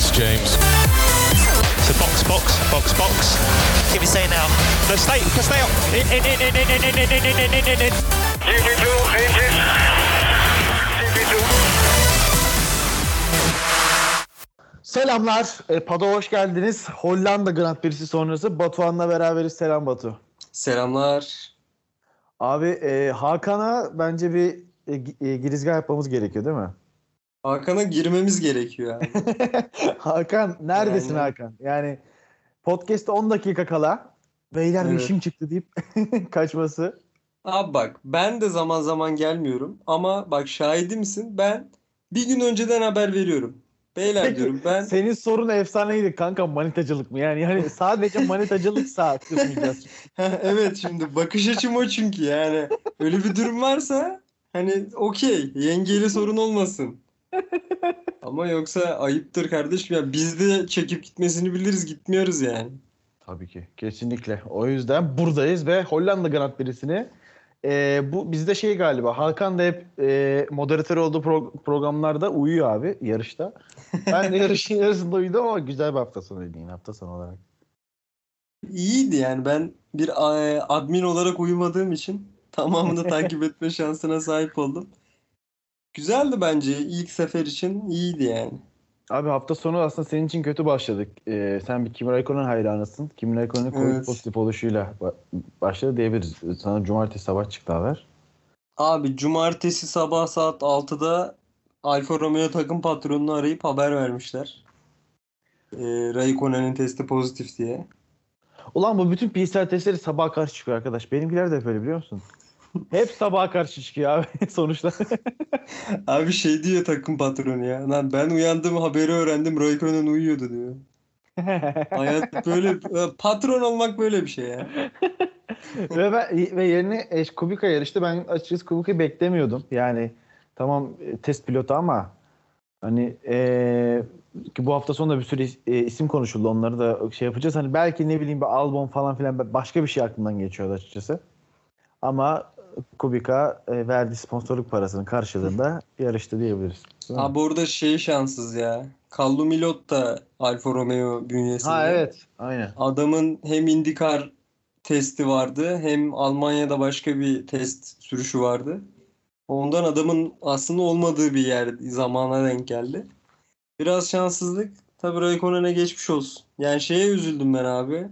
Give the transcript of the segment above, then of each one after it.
It's James. So box, box, box, box. Give me say now. No, stay, stay up. In, in, in, in, in, in, in, in, in, in, in, in. GP2, engine. GP2. Selamlar. E, Pado hoş geldiniz. Hollanda Grand Prix'si sonrası Batuhan'la beraberiz. Selam Batu. Selamlar. Abi e, Hakan'a bence bir e, e, girizgah yapmamız gerekiyor değil mi? Hakan'a girmemiz gerekiyor abi. Hakan neredesin Yani. Hakan? Yani podcast'te 10 dakika kala beyler bir Evet. işim çıktı deyip kaçması. Abi bak ben de zaman zaman gelmiyorum ama bak şahidi misin? Ben bir gün önceden haber veriyorum. Beyler Peki, diyorum ben Senin sorun efsaneydi kanka manitacılık mı? Yani yani sadece manitacılık saat tutmayacağız. evet şimdi bakış açım o çünkü yani öyle bir durum varsa hani okey yengeyle sorun olmasın. Ama yoksa ayıptır kardeşim ya biz de çekip gitmesini biliriz gitmiyoruz yani. Tabii ki. Kesinlikle. O yüzden buradayız ve Hollanda Grand Prix'sini e, bu bizde şey galiba Hakan da hep e, moderatör olduğu pro- programlarda uyuyor abi yarışta. Ben de yarışın yarısında uyudum ama güzel bir hafta sonuydu yine hafta sonu olarak. İyiydi yani ben bir e, admin olarak uyumadığım için tamamını takip etme şansına sahip oldum. Güzeldi bence ilk sefer için iyiydi yani. Abi hafta sonu aslında senin için kötü başladık. E, sen bir Kimi Raikkonen hayranısın. Kimi Raikkonen'in Covid Evet. pozitif oluşuyla ba- başladı diyebiliriz. Sana cumartesi sabah çıktı haber. Abi cumartesi sabah saat 6'da Alfa Romeo takım patronunu arayıp haber vermişler. E, Raikkonen'in testi pozitif diye. Ulan bu bütün PCR testleri sabaha karşı çıkıyor arkadaş. Benimkiler de hep öyle biliyor musun? Hep sabaha karşı çıkıyor abi sonuçta. Abi şey diyor takım patronu ya. Lan ben uyandım haberi öğrendim Raikkonen uyuyordu diyor. Hayat böyle patron olmak böyle bir şey ya. ve ben ve yerine e, Kubica yarıştı. Ben açıkçası Kubica'yı beklemiyordum. Yani tamam e, test pilotu ama hani e, ki bu hafta sonunda bir sürü e, isim konuşuldu. Onları da şey yapacağız. Hani belki ne bileyim bir Albon falan filan başka bir şey aklımdan geçiyordu açıkçası. Ama Kubica e, verdiği sponsorluk parasının karşılığında yarıştı diyebiliriz. Abi orada şey şanssız ya. Callum Milot da Alfa Romeo bünyesinde. ha evet. Aynen. Adamın hem IndyCar testi vardı hem Almanya'da başka bir test sürüşü vardı. Ondan adamın aslında olmadığı bir yer zamana denk geldi. Biraz şanssızlık. Tabii Raikkonen'e geçmiş olsun. Yani şeye üzüldüm ben abi.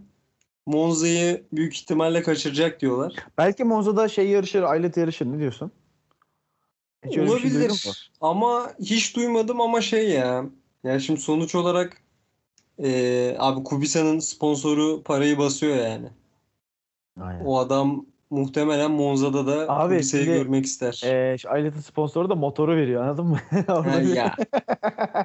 Monza'yı büyük ihtimalle kaçıracak diyorlar. Belki Monza'da şey yarışır, Aylet yarışır. Ne diyorsun? Hiç şey? Olabilir. Ama hiç duymadım ama şey ya. Yani şimdi sonuç olarak eee, abi Kubica'nın sponsoru parayı basıyor yani. Aynen. O adam muhtemelen Monza'da da Abi Kubica'yı şimdi, görmek ister. Şu Aylet'in sponsoru da motoru veriyor anladın mı? Orada Ha, ya.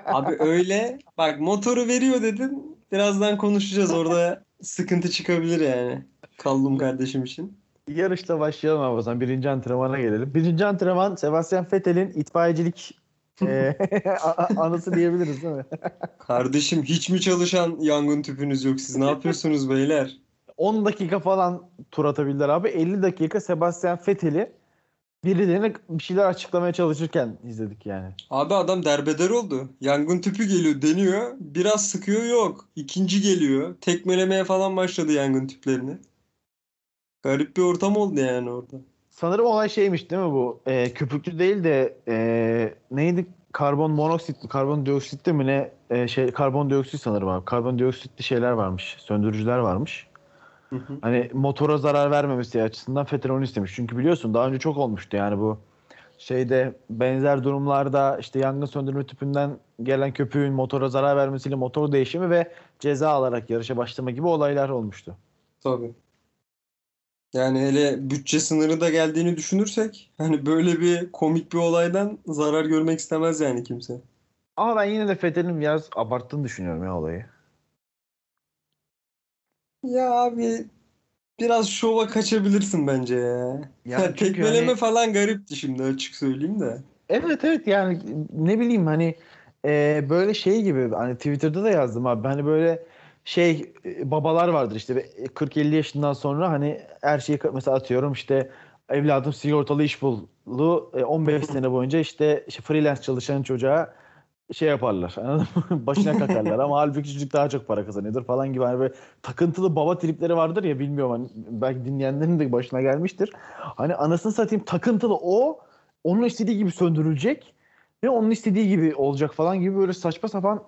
Abi öyle. Bak motoru veriyor dedin. Birazdan konuşacağız. Orada sıkıntı çıkabilir yani. Kallum kardeşim için. Yarışla başlayalım abi o zaman. Birinci antrenmana gelelim. Birinci antrenman Sebastian Vettel'in itfaiyecilik e, anısı diyebiliriz değil mi? Kardeşim hiç mi çalışan yangın tüpünüz yok? Siz ne yapıyorsunuz beyler? 10 dakika falan tur atabildiler abi. 50 dakika Sebastian Vettel'i birilerine bir şeyler açıklamaya çalışırken izledik yani. Abi adam derbeder oldu. Yangın tüpü geliyor, deniyor. Biraz sıkıyor yok. İkinci geliyor. Tekmelemeye falan başladı yangın tüplerini. Garip bir ortam oldu yani orada. Sanırım olay şeymiş değil mi bu? E, köpüklü değil de e, neydi? Karbon monoksit, karbon dioksit mi ne? E, şey karbondioksit sanırım abi. Karbondioksitli şeyler varmış. Söndürücüler varmış. Hı hı. Hani motora zarar vermemesi açısından Vettel onu istemiş. Çünkü biliyorsun daha önce çok olmuştu yani bu şeyde benzer durumlarda işte yangın söndürme tüpünden gelen köpüğün motora zarar vermesiyle motor değişimi ve ceza alarak yarışa başlama gibi olaylar olmuştu. Tabii. Yani hele bütçe sınırı da geldiğini düşünürsek hani böyle bir komik bir olaydan zarar görmek istemez yani kimse. Ama ben yine de Vettel'in biraz abarttığını düşünüyorum ya olayı. Ya abi biraz şova kaçabilirsin bence ya. Yani çünkü tekmeleme hani- falan garipti şimdi açık söyleyeyim de. Evet evet yani ne bileyim hani e, böyle şey gibi hani Twitter'da da yazdım abi hani böyle şey e, babalar vardır işte ve 40-50 yaşından sonra hani her şeyi mesela atıyorum işte evladım sigortalı iş buldu e, 15 sene boyunca işte, işte freelance çalışan çocuğa şey yaparlar. Başına kakarlar ama halbuki çocuk daha çok para kazanıyordur falan gibi. Hani böyle takıntılı baba tripleri vardır ya bilmiyorum hani belki dinleyenlerin de başına gelmiştir. Hani anasını satayım takıntılı o onun istediği gibi söndürülecek ve onun istediği gibi olacak falan gibi böyle saçma sapan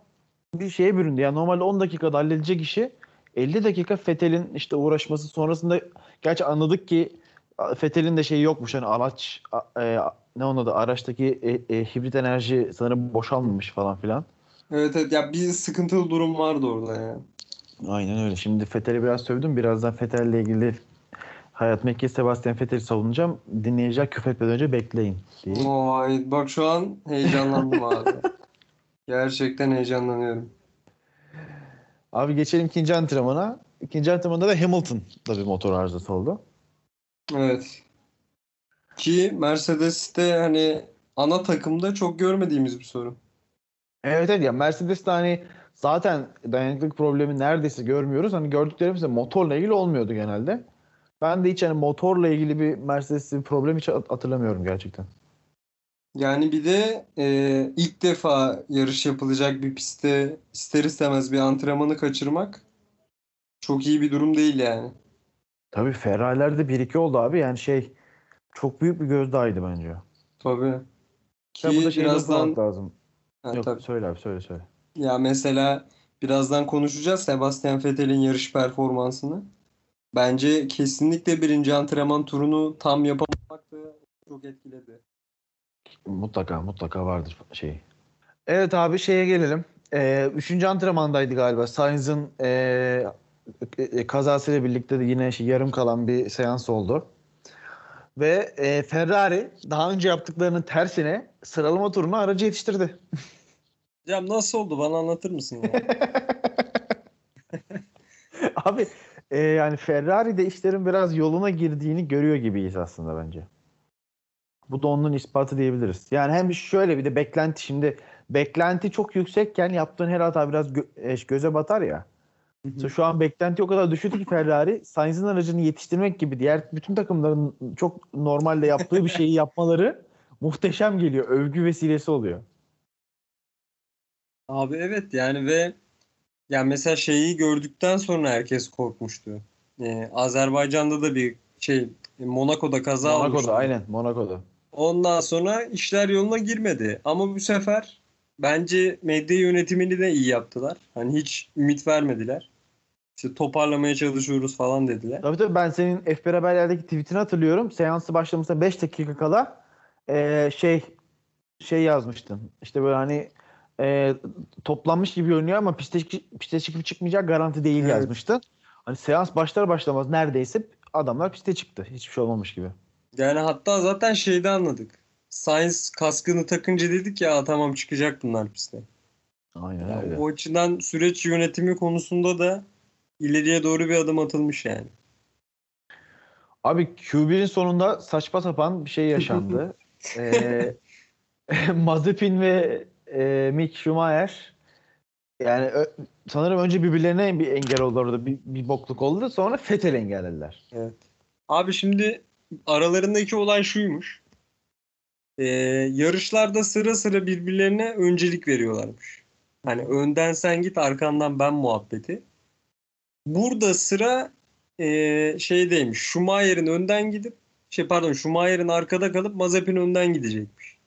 bir şeye büründü. Yani normalde 10 dakikada halledilecek işi 50 dakika Fetel'in işte uğraşması sonrasında gerçi anladık ki Fetel'in de şeyi yokmuş hani araç e, ne onun adı araçtaki e, e, hibrit enerji sanırım boşalmamış falan filan. Evet evet ya bir sıkıntılı durum vardı orada ya. Aynen öyle. Şimdi Fetel'i biraz sövdüm. Birazdan Fetel'le ilgili Hayat Mekke Sebastian Vettel'i savunacağım. Dinleyiciler küfretmeden önce bekleyin diye. Vay bak şu an heyecanlandım abi. Gerçekten heyecanlanıyorum. Abi geçelim ikinci antrenmana. İkinci antrenmanda da Hamilton'da bir motor arızası oldu. Evet. Ki Mercedes'te hani ana takımda çok görmediğimiz bir sorun. Evet evet ya Mercedes'te hani zaten dayanıklılık problemi neredeyse görmüyoruz. Hani gördüklerimiz de motorla ilgili olmuyordu genelde. Ben de hiç hani motorla ilgili bir Mercedes'te bir problem hiç hat- hatırlamıyorum gerçekten. Yani bir de e, ilk defa yarış yapılacak bir pistte ister istemez bir antrenmanı kaçırmak çok iyi bir durum değil yani. Tabii Ferrari'lerde 1-2 oldu abi. Yani şey çok büyük bir gözdağıydı bence. Tabii. Ya Ki burada şey birazdan lazım. Ha, Yok tabii. söyle abi söyle söyle. Ya mesela birazdan konuşacağız Sebastian Vettel'in yarış performansını. Bence kesinlikle birinci antrenman turunu tam yapamamak da çok etkiledi. Mutlaka mutlaka vardır şey. Evet abi şeye gelelim. Ee, üçüncü antrenmandaydı galiba. Sainz'ın ee, e, kazasıyla birlikte de yine şey, yarım kalan bir seans oldu. Ve ee, Ferrari daha önce yaptıklarının tersine sıralama turuna aracı yetiştirdi. Cem nasıl oldu? Bana anlatır mısın? Abi ee, yani Ferrari'de işlerin biraz yoluna girdiğini görüyor gibiyiz aslında bence. Bu da onun ispatı diyebiliriz. Yani hem şöyle bir de beklenti şimdi beklenti çok yüksekken yaptığın her hata biraz gö- e, göze batar ya. Mesela şu an beklenti o kadar düşürdü ki Ferrari Sainz'in aracını yetiştirmek gibi diğer bütün takımların çok normalde yaptığı bir şeyi yapmaları muhteşem geliyor. Övgü vesilesi oluyor. Abi evet yani ve yani mesela şeyi gördükten sonra herkes korkmuştu. Ee, Azerbaycan'da da bir şey Monaco'da kaza olmuştu. Monaco'da aynen Monaco'da. Ondan sonra işler yoluna girmedi. Ama bu sefer bence medya yönetimini de iyi yaptılar. Hani hiç ümit vermediler. İşte toparlamaya çalışıyoruz falan dediler. Tabii tabii ben senin F1 haberlerdeki tweetini hatırlıyorum. Seansı başlamasına 5 dakika kala eee, şey şey yazmıştın. İşte böyle hani eee, toplanmış gibi görünüyor ama piste, piste çıkıp çıkmayacak garanti değil Evet. yazmıştın. Hani seans başlar başlamaz neredeyse adamlar piste çıktı. Hiçbir şey olmamış gibi. Yani hatta zaten şeyde anladık. Sainz kaskını takınca dedik ya "Aa, tamam çıkacak bunlar piste. Aynen Yani öyle. o açıdan süreç yönetimi konusunda da ileriye doğru bir adım atılmış yani. Abi Q1'in sonunda saçma sapan bir şey yaşandı. Eee Mazepin ve eee Mick Schumacher yani ö- sanırım önce birbirlerine bir engel oldu orada. Bir, bir bokluk oldu. Sonra Vettel engellediler. Abi şimdi aralarındaki olay şuymuş. Ee, yarışlarda sıra sıra birbirlerine öncelik veriyorlarmış. Hani önden sen git arkandan ben muhabbeti. Burada sıra ee, şeydeymiş. Schumacher'in önden gidip şey pardon Schumacher'in arkada kalıp Mazepin önden gidecekmiş.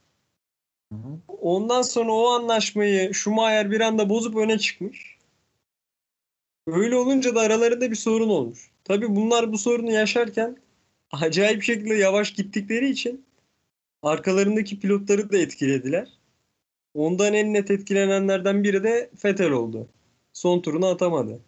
Ondan sonra o anlaşmayı Schumacher bir anda bozup öne çıkmış. Öyle olunca da aralarında bir sorun olmuş. Tabii bunlar bu sorunu yaşarken acayip şekilde yavaş gittikleri için arkalarındaki pilotları da etkilediler. Ondan en net etkilenenlerden biri de Vettel oldu. Son turunu atamadı.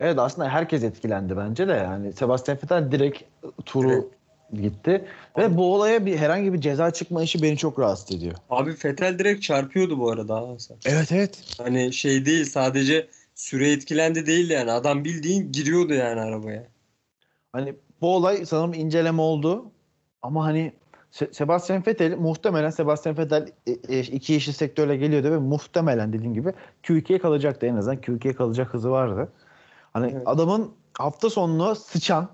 Evet aslında herkes etkilendi bence de yani. Sebastian Vettel direkt turu gitti. Ve bu olaya bir herhangi bir ceza çıkma işi beni çok rahatsız ediyor. Abi Vettel direkt çarpıyordu bu arada Hasan. Evet evet. Hani şey değil sadece süre etkilendi değil yani. Adam bildiğin giriyordu yani arabaya. Hani bu olay sanırım inceleme oldu. Ama hani Se- Sebastian Vettel muhtemelen Sebastian Vettel e, e, iki yeşil sektörle geliyordu ve muhtemelen dediğim gibi Q2'ye kalacaktı en azından. Q2'ye kalacak hızı vardı. Hani Evet. adamın hafta sonunu sıçan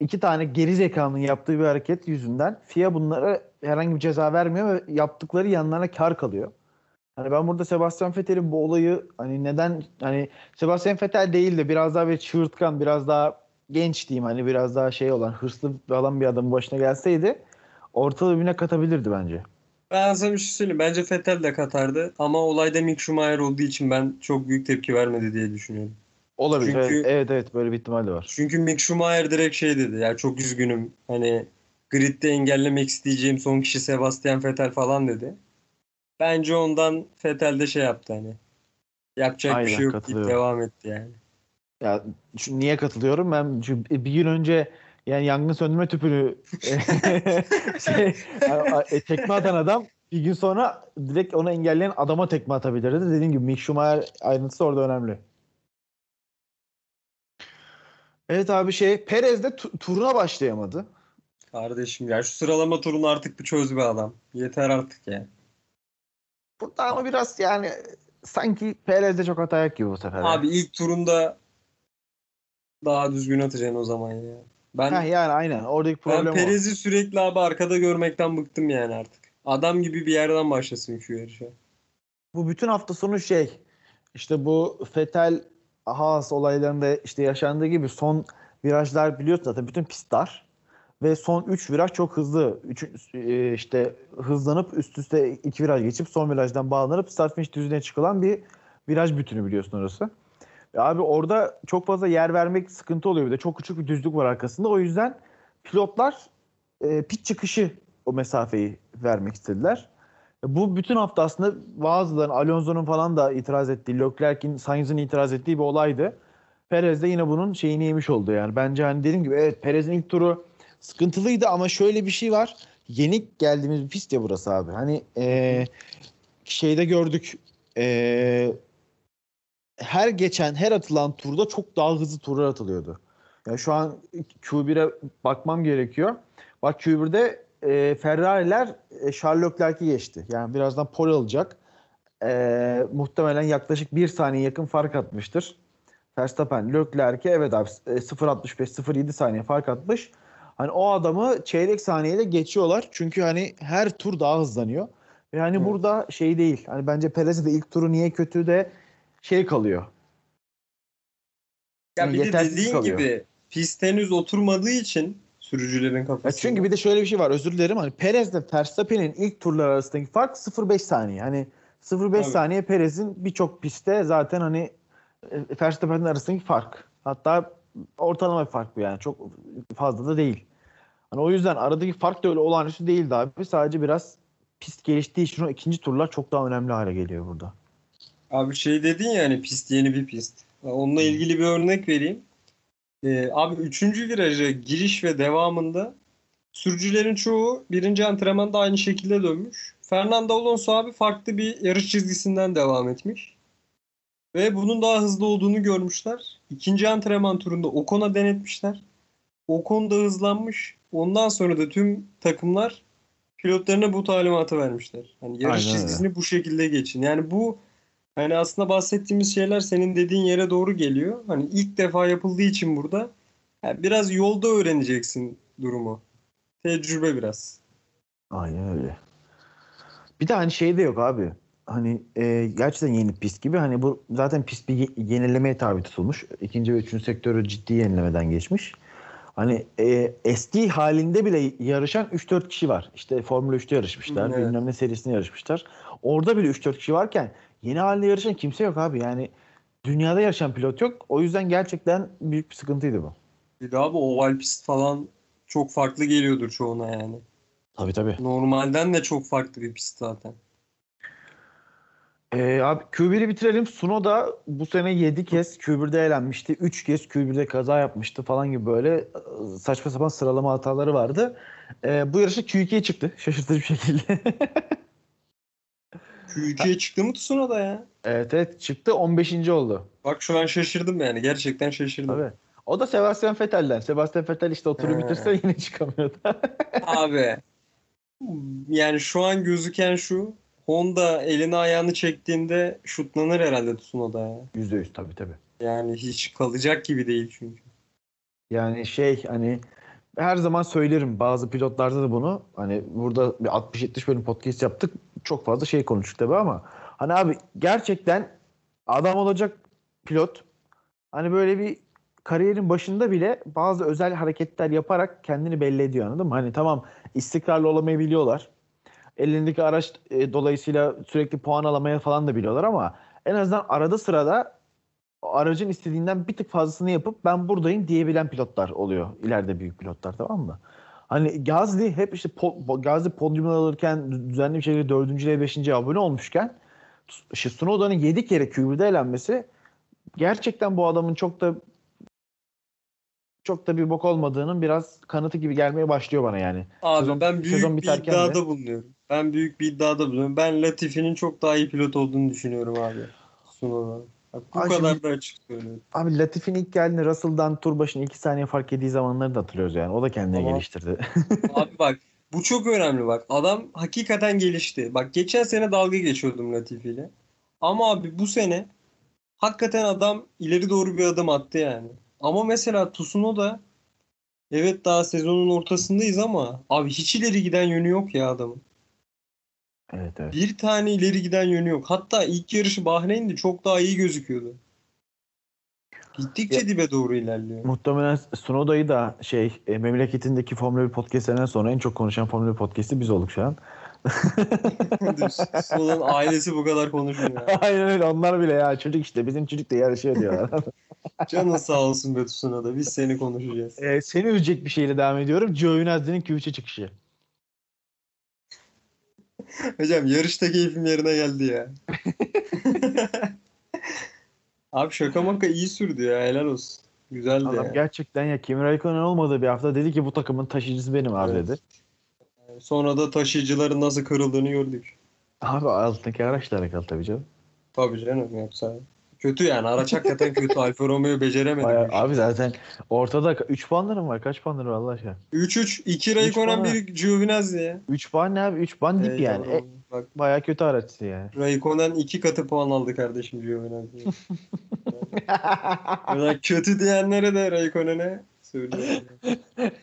iki tane geri zekanın yaptığı bir hareket yüzünden FIA bunlara herhangi bir ceza vermiyor ve yaptıkları yanlarına kar kalıyor. Hani ben burada Sebastian Vettel'in bu olayı hani neden hani Sebastian Vettel değil de biraz daha bir çığırtkan, biraz daha genç diyeyim hani biraz daha şey olan, hırslı falan bir adamın başına gelseydi ortalığı birbirine katabilirdi bence. Ben sana bir şey söyleyeyim. Bence Vettel de katardı. Ama olayda Mick Schumacher olduğu için ben çok büyük tepki vermedi diye düşünüyorum. Olabilir. Çünkü- evet, evet böyle bir ihtimal de var. Çünkü Mick Schumacher direkt şey dedi. Ya çok üzgünüm. Hani gridde engellemek isteyeceğim son kişi Sebastian Vettel falan dedi. Bence ondan Vettel de şey yaptı hani. Yapacak bir Aynen, şey yok deyip devam etti yani. Ya şu- niye katılıyorum? Ben çünkü bir gün önce yani yangın söndürme tüpünü şey, e, tekme atan adam bir gün sonra direkt onu engelleyen adama tekme atabilirdi. Dediğim gibi Mick Schumacher ayrıntısı orada önemli. Evet abi şey Perez de tu- turuna başlayamadı. Kardeşim ya şu sıralama turunu artık bir çöz be adam. Yeter artık ya. Burada ama biraz yani sanki Perez'de çok hata yok gibi bu sefer. Abi ilk turunda daha düzgün atacaksın o zaman ya. Ben Heh, yani aynen oradaki ben problem o. Perez'i sürekli abi arkada görmekten bıktım yani artık. Adam gibi bir yerden başlasın şu yarışa. bu bütün hafta sonu şey işte bu Fetel Haas olaylarında işte yaşandığı gibi son virajlar biliyorsun zaten bütün pist dar ve son 3 viraj çok hızlı. Üç, e, işte hızlanıp üst üste 2 viraj geçip son virajdan bağlanıp start finish düzlüğüne çıkılan bir viraj bütünü biliyorsun orası. Ve abi orada çok fazla yer vermek sıkıntı oluyor bir de çok küçük bir düzlük var arkasında. O yüzden pilotlar e, pit çıkışı o mesafeyi vermek istediler. Bu bütün hafta aslında bazıların Alonso'nun falan da itiraz ettiği, Leclerc'in, Sainz'in itiraz ettiği bir olaydı. Perez de yine bunun şeyini yemiş oldu yani. Bence hani dediğim gibi evet Perez'in ilk turu sıkıntılıydı ama şöyle bir şey var. Yeni geldiğimiz bir pist ya burası abi. Hani eee, şeyde gördük eee, her geçen her atılan turda çok daha hızlı turlar atılıyordu. Yani şu an Q1'e bakmam gerekiyor. Bak Q1'de e, Ferrari'ler e, Charles Leclerc'i geçti. Yani birazdan pole alacak. E, muhtemelen yaklaşık bir saniye yakın fark atmıştır. Verstappen Leclerc'e evet abi e, 0.65-0.7 saniye fark atmış. Hani o adamı çeyrek saniyede geçiyorlar. Çünkü hani her tur daha hızlanıyor. Ve hani Evet. burada şey değil. Hani bence Perez'e de ilk turu niye kötü de şey kalıyor. Ya Yani bir de yetersiz dediğin kalıyor. gibi pist henüz oturmadığı için sürücülerin Ya kafasında. çünkü bir de şöyle bir şey var özür dilerim. Hani Perez ile Verstappen'in ilk turlar arasındaki fark 0.5 saniye. Hani 0.5 Tabii. saniye Perez'in birçok pistte zaten hani e, Verstappen'in arasındaki fark. Hatta ortalama bir fark bu yani. Çok fazla da değil. Hani o yüzden aradaki fark da öyle olağanüstü değildi abi. Sadece biraz pist geliştiği için o ikinci turlar çok daha önemli hale geliyor burada. Abi şey dedin ya hani pist yeni bir pist. Onunla ilgili bir örnek vereyim. Ee, abi 3. viraja giriş ve devamında sürücülerin çoğu birinci antrenmanda aynı şekilde dönmüş. Fernando Alonso abi farklı bir yarış çizgisinden devam etmiş. Ve bunun daha hızlı olduğunu görmüşler. İkinci antrenman turunda Ocon'a denetmişler. Ocon da hızlanmış. Ondan sonra da tüm takımlar pilotlarına bu talimatı vermişler. Hani yarış Aynen öyle. çizgisini bu şekilde geçin. Yani bu Hani aslında bahsettiğimiz şeyler senin dediğin yere doğru geliyor. Hani ilk defa yapıldığı için burada yani biraz yolda öğreneceksin durumu. Tecrübe biraz. Aynen öyle. Bir de hani şey de yok abi. Hani e, gerçekten yeni pist gibi. Hani bu zaten pist bir ye- yenilemeye tabi tutulmuş. İkinci ve üçüncü sektörü ciddi yenilemeden geçmiş. Hani e, eski halinde bile yarışan 3-4 kişi var. İşte Formula 3'te yarışmışlar. Evet. Bilmem ne serisinde yarışmışlar. Orada bile 3-4 kişi varken yeni halinde yarışan kimse yok abi. Yani dünyada yarışan pilot yok. O yüzden gerçekten büyük bir sıkıntıydı bu. Bir daha bu oval pist falan çok farklı geliyordur çoğuna yani. Tabii tabii. Normalden de çok farklı bir pist zaten. Ee, abi Q1'i bitirelim. Suno da bu sene 7 kez Q1'de elenmişti. 3 kez Q1'de kaza yapmıştı falan gibi böyle e, saçma sapan sıralama hataları vardı. Ee, bu yarışta Q2'ye çıktı şaşırtıcı bir şekilde. Q2'ye çıktı mı Tsunoda ya? evet evet çıktı 15. oldu. Bak şu an şaşırdım yani. Gerçekten şaşırdım. Tabii. O da Sebastian Vettel'den. Sebastian Vettel işte o turu bitirse yine çıkamıyordu. Abi yani şu an gözüken şu Honda elini ayağını çektiğinde şutlanır herhalde Tsunoda ya. %100 tabii tabii. Yani hiç kalacak gibi değil çünkü. Yani şey hani her zaman söylerim bazı pilotlarda da bunu. Hani burada bir 60-70 bölüm podcast yaptık. Çok fazla şey konuştuk tabii ama Hani abi gerçekten adam olacak pilot. Hani böyle bir kariyerin başında bile bazı özel hareketler yaparak kendini belli ediyor anladın mı? Hani tamam istikrarlı olamayabiliyorlar. Elindeki araç e, dolayısıyla sürekli puan alamaya falan da biliyorlar ama en azından arada sırada aracın istediğinden bir tık fazlasını yapıp ben buradayım diyebilen pilotlar oluyor. İleride büyük pilotlar tamam mı? Hani Gazli hep işte po- Gazli podyumlar alırken düzenli bir şekilde dördüncüye beşinciye abone olmuşken işte Snowda'nın 7 kere QB'de elenmesi gerçekten bu adamın çok da çok da bir bok olmadığının biraz kanıtı gibi gelmeye başlıyor bana yani. Abi Sezon- ben büyük sezon bir iddiada de- bulunuyorum. Ben büyük bir iddiada bulunuyorum. Ben Latifi'nin çok daha iyi pilot olduğunu düşünüyorum abi. Sunova. Bak, bu Abi kadar şimdi- da açık söylüyorum. Abi Latif'in ilk geldiğinde Russell'dan tur başına 2 saniye fark yediği zamanları da hatırlıyoruz yani. O da kendini Tamam. geliştirdi. Abi bak bu çok önemli bak. Adam hakikaten gelişti. Bak geçen sene dalga geçiyordum Latifi ile. Ama abi bu sene hakikaten adam ileri doğru bir adım attı yani. Ama mesela Tsunoda evet daha sezonun ortasındayız ama abi hiç ileri giden yönü yok ya adamın. Evet evet. Bir tane ileri giden yönü yok. Hatta ilk yarışı Bahreyn'de çok daha iyi gözüküyordu. Gittikçe Ya- dibe doğru ilerliyor. Muhtemelen Snowda'yı da şey e, memleketindeki Formula 1 podcastlerinden sonra en çok konuşan Formula 1 podcast'i biz olduk şu an. Sonun ailesi bu kadar konuşmuyor. Aynen öyle onlar bile ya çocuk işte bizim çocuk da yarışıyor diyorlar. Canın sağ olsun be Tsunoda. Biz seni konuşacağız. e, seni üzecek bir şeyle devam ediyorum. Giovinazzi'nin Q3'e çıkışı. Hocam yarışta keyfim yerine geldi ya. Abi şaka maka iyi sürdü ya helal olsun. Güzeldi Adam ya. gerçekten ya Kimi Raikkonen olmadığı bir hafta dedi ki bu takımın taşıyıcısı benim abi Evet. dedi. Sonra da taşıyıcıların nasıl kırıldığını gördük. Abi altındaki araçla alakalı tabii canım. Tabii canım yoksa. Kötü yani araç hakikaten kötü. Alfa Romeo beceremedi. Bayağı- abi zaten ortada 3 puanlarım var. Kaç puanları var Allah aşkına? 3-3. 2 Raikkonen puan. 1 Giovinazzi ya. 3 puan ne abi? 3 puan dip yani. E, Bak bayağı kötü araçtı yani. Raikkonen 2 katı puan aldı kardeşim Giovinazzi. Ya kötü diyenlere de Raikkonen'e söylüyorum.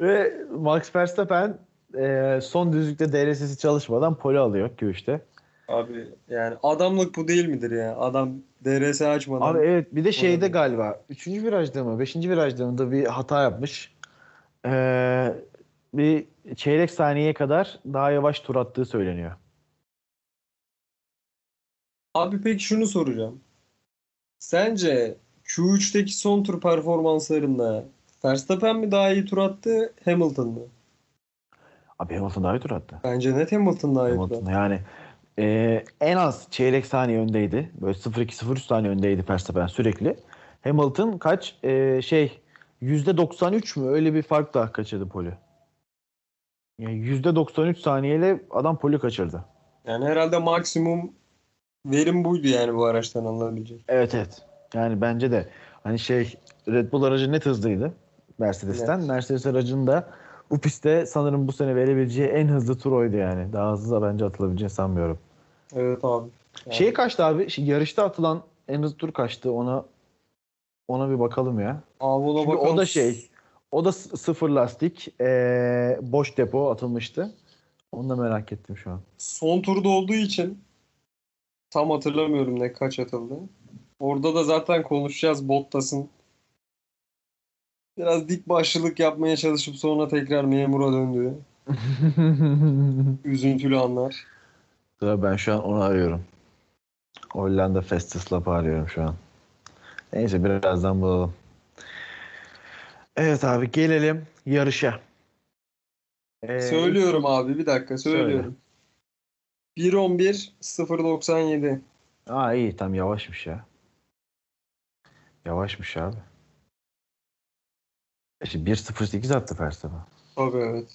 Ve Max Verstappen e, son düzlükte DRS'si çalışmadan pole alıyor Q3'te. Abi yani adamlık bu değil midir ya? Adam DRS açmadan. Abi evet bir de şeyde galiba 3. virajda mı 5. virajda mı da bir hata yapmış. Ee, bir çeyrek saniyeye kadar daha yavaş tur attığı söyleniyor. Abi peki şunu soracağım. Sence Q3'teki son tur performanslarında Verstappen mi daha iyi tur attı, Hamilton mı? Abi Hamilton daha iyi tur attı. Bence net Hamilton daha iyi tur Hamilton attı. yani e, en az çeyrek saniye öndeydi. Böyle 0-2-0-3 saniye öndeydi Verstappen sürekli. Hamilton kaç e, şey %93 mü öyle bir fark daha kaçırdı poli. Yani %93 saniyeyle adam poli kaçırdı. Yani herhalde maksimum verim buydu yani bu araçtan alınabilecek. Evet evet. Yani bence de hani şey Red Bull aracı net hızlıydı Mercedes'ten. Evet. Mercedes aracının da bu pistte sanırım bu sene verebileceği en hızlı tur oydu yani. Daha hızlı da bence atılabileceğini sanmıyorum. Evet abi. Yani Şey kaçtı abi? Şey, yarışta atılan en hızlı tur kaçtı? Ona ona bir bakalım ya. abi ona Çünkü o bakalım. da şey o da sıfır lastik eee, boş depo atılmıştı. Onu da merak ettim şu an. Son turda olduğu için tam hatırlamıyorum ne kaç atıldı. Orada da zaten konuşacağız Bottas'ın biraz dik başlılık yapmaya çalışıp sonra tekrar memura döndüğü üzüntülü anlar. Dur, ben şu an onu arıyorum. Hollanda Festus Lap'ı arıyorum şu an. Neyse birazdan bulalım. Evet abi gelelim yarışa. Ee, Söylüyorum abi bir dakika söylüyorum. 1.11 0.97 Aa iyi tam yavaşmış ya. Yavaşmış abi. İşte 1.08 attı Verstappen. Tabii evet.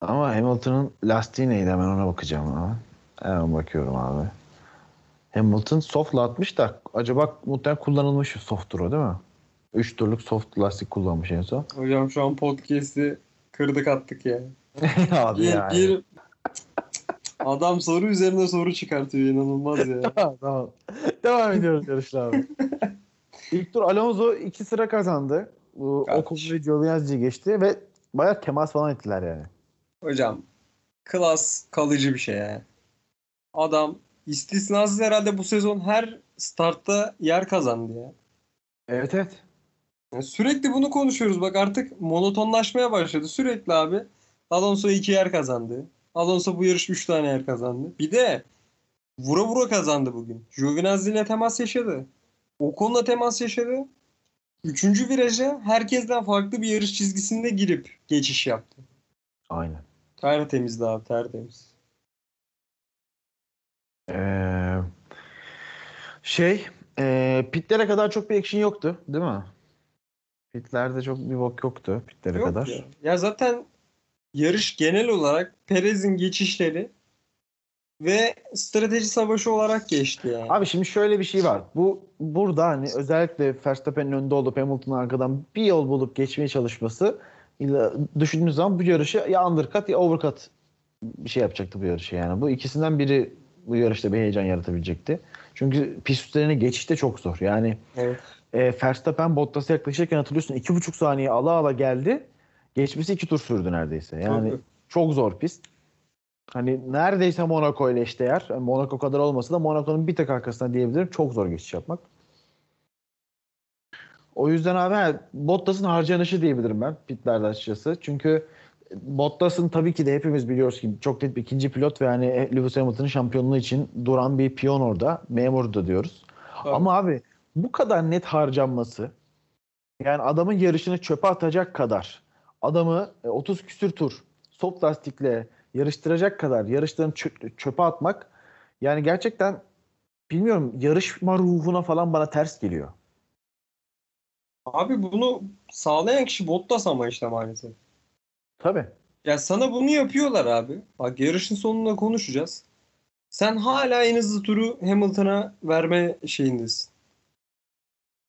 Ama Hamilton'ın lastiği neydi hemen ona bakacağım ama. Hemen bakıyorum abi. Hamilton soft'la atmış da acaba muhtemelen kullanılmış soft'tur o değil mi? 3 turluk soft lastik kullanmış en son. Hocam şu an podcast'i kırdık attık ya. abi Bir, yani. bir adam soru üzerine soru çıkartıyor inanılmaz ya. tamam. Devam ediyoruz yarışla abi. İlk tur Alonso iki sıra kazandı. Ocon ve Giovinazzi'yi geçti ve bayağı temas falan ettiler yani. Hocam klas kalıcı bir şey ya. Adam istisnasız herhalde bu sezon her startta yer kazandı ya. Evet evet. Yani sürekli bunu konuşuyoruz. Bak artık monotonlaşmaya başladı. Sürekli abi Alonso iki yer kazandı. Alonso bu yarış üç tane yer kazandı. Bir de vura vura kazandı bugün. Giovinazzi ile temas yaşadı. Ocon'la temas yaşadı. Üçüncü viraja herkesten farklı bir yarış çizgisinde girip geçiş yaptı. Aynen. Tertemizdi abi tertemiz. Ee, şey e, pitlere kadar çok bir action yoktu değil mi? Pitlerde çok bir bok yoktu pitlere Yok kadar. ya. ya zaten yarış genel olarak Perez'in geçişleri ve strateji savaşı olarak geçti yani. Abi şimdi şöyle bir şey var. Bu burada hani özellikle Verstappen'in önünde olup Hamilton'ın arkadan bir yol bulup geçmeye çalışması düşündüğünüz zaman bu yarışı ya undercut ya overcut bir şey yapacaktı bu yarışı yani. Bu ikisinden biri bu yarışta bir heyecan yaratabilecekti. Çünkü pist üstlerine geçiş de çok zor. Yani Evet. e, Verstappen Bottas'a yaklaşırken hatırlıyorsun iki buçuk saniye ala ala geldi. Geçmesi iki tur sürdü neredeyse. Yani Tabii. çok zor pist. Hani neredeyse Monaco ile eşdeğer. Yani Monaco kadar olmasa da Monaco'nun bir tek arkasına diyebilirim. Çok zor geçiş yapmak. O yüzden abi ha, Bottas'ın harcanışı diyebilirim ben pitlerde açıkçası. Çünkü Bottas'ın tabii ki de hepimiz biliyoruz ki çok net bir ikinci pilot ve hani Lewis Hamilton'ın şampiyonluğu için duran bir piyon orada. Memur da diyoruz. Tabii. Ama abi bu kadar net harcanması yani adamın yarışını çöpe atacak kadar adamı e, 30 küsür tur soft lastikle yarıştıracak kadar yarışlarını çö- çöpe atmak yani gerçekten bilmiyorum yarışma ruhuna falan bana ters geliyor. Abi bunu sağlayan kişi Bottas ama işte maalesef. Tabii. Ya sana bunu yapıyorlar abi. Bak yarışın sonunda konuşacağız. Sen hala en hızlı turu Hamilton'a verme şeyindesin.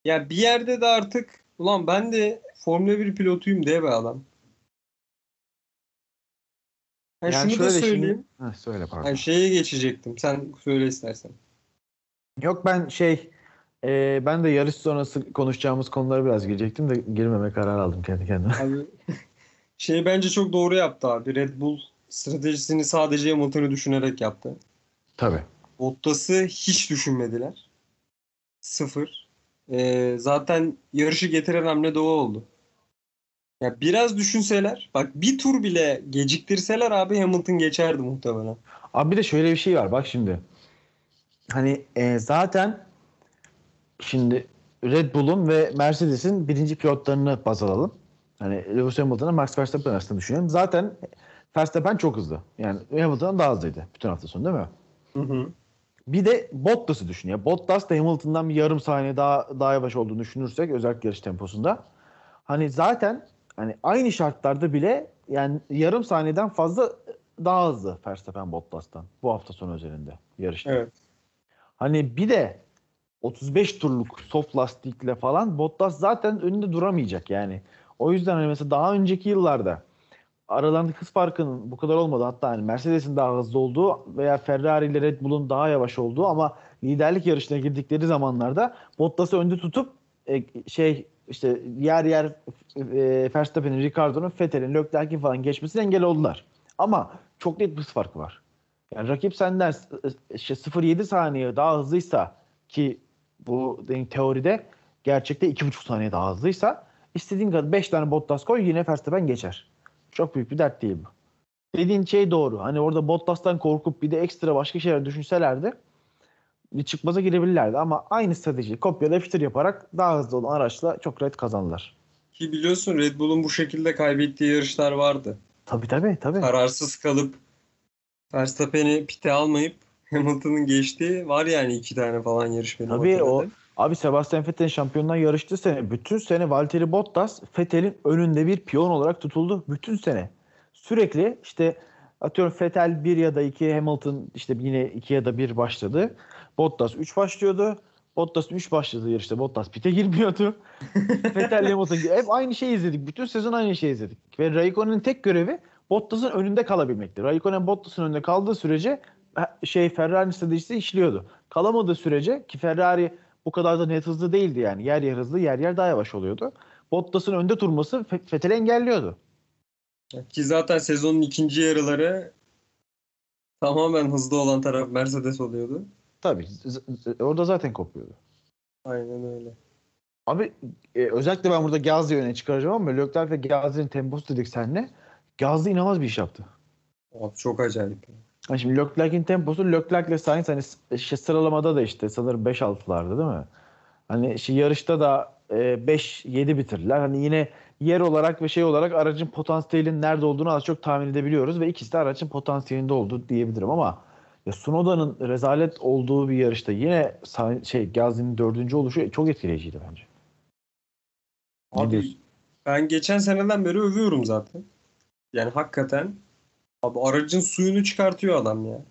Ya bir yerde de artık ulan ben de Formula 1 pilotuyum diye be adam. Yani şunu da şöyle söyleyeyim. Şimdi, Heh, söyle pardon. Ha, şeye geçecektim. Sen söyle istersen. Yok ben şey e, ben de yarış sonrası konuşacağımız konulara biraz girecektim de girmeme karar aldım kendi kendime. Abi şey bence çok doğru yaptı abi. Red Bull stratejisini sadece Hamilton'ı düşünerek yaptı. Tabii. Bottas'ı hiç düşünmediler. Sıfır. Ee, zaten yarışı getiren hamle de o oldu. Ya biraz düşünseler, bak bir tur bile geciktirseler abi Hamilton geçerdi muhtemelen. Abi bir de şöyle bir şey var bak şimdi. Hani e, zaten şimdi Red Bull'un ve Mercedes'in birinci pilotlarını baz alalım. Hani Lewis Hamilton'la Max Verstappen arasında düşünelim. Zaten Verstappen çok hızlı. Yani Hamilton'dan daha hızlıydı bütün hafta sonu değil mi? Hı hı. Bir de Bottas'ı düşün ya. Bottas da Hamilton'dan bir yarım saniye daha daha yavaş olduğunu düşünürsek özellikle yarış temposunda. Hani zaten hani aynı şartlarda bile yani yarım saniyeden fazla daha hızlı Verstappen Bottas'tan bu hafta sonu özelinde yarışta. Evet. Hani bir de 35 turluk soft lastikle falan Bottas zaten önünde duramayacak yani. O yüzden hani mesela daha önceki yıllarda aralarındaki hız farkının bu kadar olmadı. Hatta hani Mercedes'in daha hızlı olduğu veya Ferrari ile Red Bull'un daha yavaş olduğu ama liderlik yarışına girdikleri zamanlarda Bottas'ı önde tutup e, şey işte yer yer e, Verstappen'in, Ricardo'nun, Vettel'in, Leclerc'in falan geçmesine engel oldular. Ama çok net bir hız farkı var. Yani rakip senden işte 0.7 saniye daha hızlıysa ki bu teoride gerçekte 2.5 saniye daha hızlıysa istediğin kadar 5 tane Bottas koy yine Verstappen geçer. Çok büyük bir dert değil bu. Dediğin şey doğru. Hani orada Bottas'tan korkup bir de ekstra başka şeyler düşünselerdi bir çıkmaza girebilirlerdi ama aynı strateji kopyala yapıştır yaparak daha hızlı olan araçla çok rahat kazandılar. Ki biliyorsun Red Bull'un bu şekilde kaybettiği yarışlar vardı. Tabii tabii tabii. Kararsız kalıp Verstappen'i pite almayıp Hamilton'ın geçtiği var yani iki tane falan yarış benim Tabii o abi Sebastian Vettel'in şampiyonluğuna yarıştığı sene bütün sene Valtteri Bottas Vettel'in önünde bir piyon olarak tutuldu. Bütün sene. Sürekli işte atıyorum Vettel 1 ya da 2 Hamilton işte yine 2 ya da 1 başladı. Bottas 3 başlıyordu. Bottas 3 başladığı yarışta Bottas pite girmiyordu. Vettel Hamilton hep aynı şeyi izledik. Bütün sezon aynı şeyi izledik. Ve Raikkonen'in tek görevi Bottas'ın önünde kalabilmekti. Raikkonen Bottas'ın önünde kaldığı sürece şey Ferrari stratejisi işliyordu. Kalamadığı sürece ki Ferrari bu kadar da net hızlı değildi yani. Yer yer hızlı, yer yer daha yavaş oluyordu. Bottas'ın önde durması Vettel'i engelliyordu. Ki zaten sezonun ikinci yarıları Tamamen hızlı olan taraf Mercedes oluyordu. Tabii orada zaten kopuyordu. Aynen öyle. Abi e, özellikle ben burada Gazze'yi öne çıkaracağım ama Leclerc ve Gazze'nin temposu dedik seninle. Gazze inanılmaz bir iş yaptı. Abi çok acayip. Yani şimdi Leclerc'in temposu Leclerc'le Sainz hani s- şey, sıralamada da işte sanırım 5-6'larda değil mi? Hani şey, yarışta da e, 5-7 bitirdiler. Hani yine yer olarak ve şey olarak aracın potansiyelinin nerede olduğunu az çok tahmin edebiliyoruz ve ikisi de aracın potansiyelinde oldu diyebilirim ama ya Sunoda'nın rezalet olduğu bir yarışta yine şey Gazze'nin dördüncü oluşu çok etkileyiciydi bence. Abi ben geçen seneden beri övüyorum zaten. Yani hakikaten abi aracın suyunu çıkartıyor adam ya.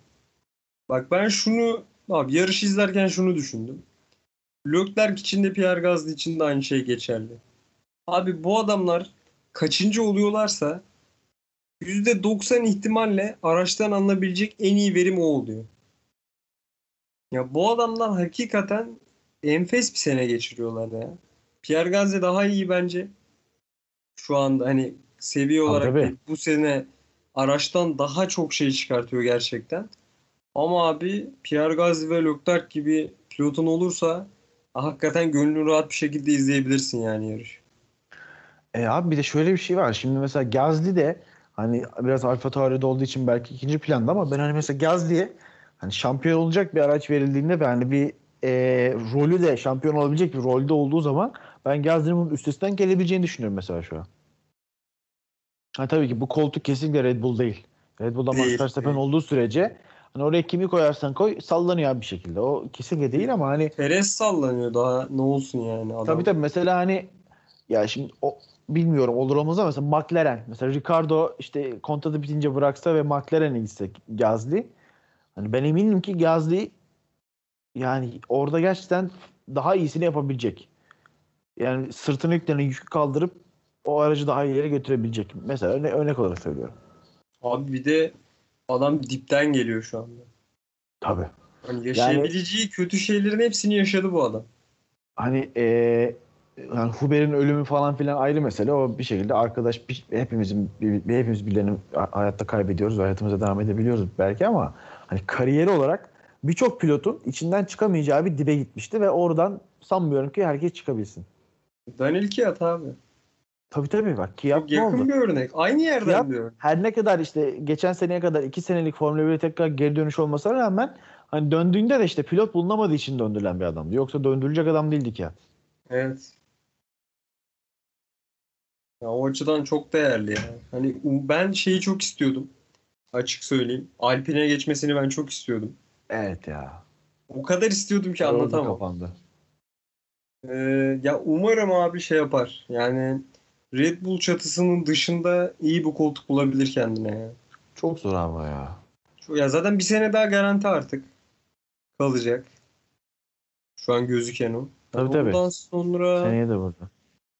Bak ben şunu abi yarış izlerken şunu düşündüm. Leclerc için de Pierre Gasly için de aynı şey geçerli. Abi bu adamlar kaçıncı oluyorlarsa %90 ihtimalle araçtan alınabilecek en iyi verim o oluyor. Ya bu adamlar hakikaten enfes bir sene geçiriyorlar ya. Pierre Gasly daha iyi bence. Şu anda hani seviye olarak değil, bu sene araçtan daha çok şey çıkartıyor gerçekten. Ama abi Pierre Gasly ve Leclerc gibi pilotun olursa hakikaten gönlün rahat bir şekilde izleyebilirsin yani yarış. E abi bir de şöyle bir şey var. Şimdi mesela Gazli de hani biraz Alfa Tauri'de olduğu için belki ikinci planda ama ben hani mesela Gazli'ye hani şampiyon olacak bir araç verildiğinde ve hani bir e, rolü de şampiyon olabilecek bir rolde olduğu zaman ben Gazli'nin bunun üstesinden gelebileceğini düşünüyorum mesela şu an. Ha tabii ki bu koltuk kesinlikle Red Bull değil. Red Bull'da Max Verstappen olduğu sürece hani oraya kimi koyarsan koy sallanıyor bir şekilde. O kesinlikle değil ama hani Perez sallanıyor daha ne olsun yani adam. Tabii tabii mesela hani ya şimdi o bilmiyorum olur olmaz ama mesela McLaren mesela Ricardo işte kontratı bitince bıraksa ve McLaren'e gitse Gazli hani ben eminim ki Gazli yani orada gerçekten daha iyisini yapabilecek. Yani sırtını yüklerini yükü kaldırıp o aracı daha yere götürebilecek. Mesela örne- örnek olarak söylüyorum. Abi bir de adam dipten geliyor şu anda. Tabii. Hani yaşayabileceği kötü şeylerin hepsini yaşadı bu adam. Hani eee yani Huber'in ölümü falan filan ayrı mesele. O bir şekilde arkadaş bir- hepimizin bir, bir- hepimiz birilerini ha- hayatta kaybediyoruz ve hayatımıza devam edebiliyoruz belki ama hani kariyeri olarak birçok pilotun içinden çıkamayacağı bir dibe gitmişti ve oradan sanmıyorum ki herkes çıkabilsin. Daniel Kiat abi. Tabii tabii bak Kiat Çok ne yakın oldu? bir örnek. Aynı yerden Kiat- örnek. Her ne kadar işte geçen seneye kadar iki senelik Formula 1'e tekrar geri dönüş olmasına rağmen hani döndüğünde de işte pilot bulunamadığı için döndürülen bir adamdı. Yoksa döndürülecek adam değildi Kiat. Evet. Ya o açıdan çok değerli ya. Hani ben şeyi çok istiyordum. Açık söyleyeyim. Alpine geçmesini ben çok istiyordum. Evet ya. O kadar istiyordum ki anlatamam. kapandı. Ee, ya umarım abi şey yapar. Yani Red Bull çatısının dışında iyi bir koltuk bulabilir kendine ya. Çok zor ama ya. Ya zaten bir sene daha garanti artık kalacak. Şu an gözüken o. Tabii, tabii. Ondan sonra Seneye de burada.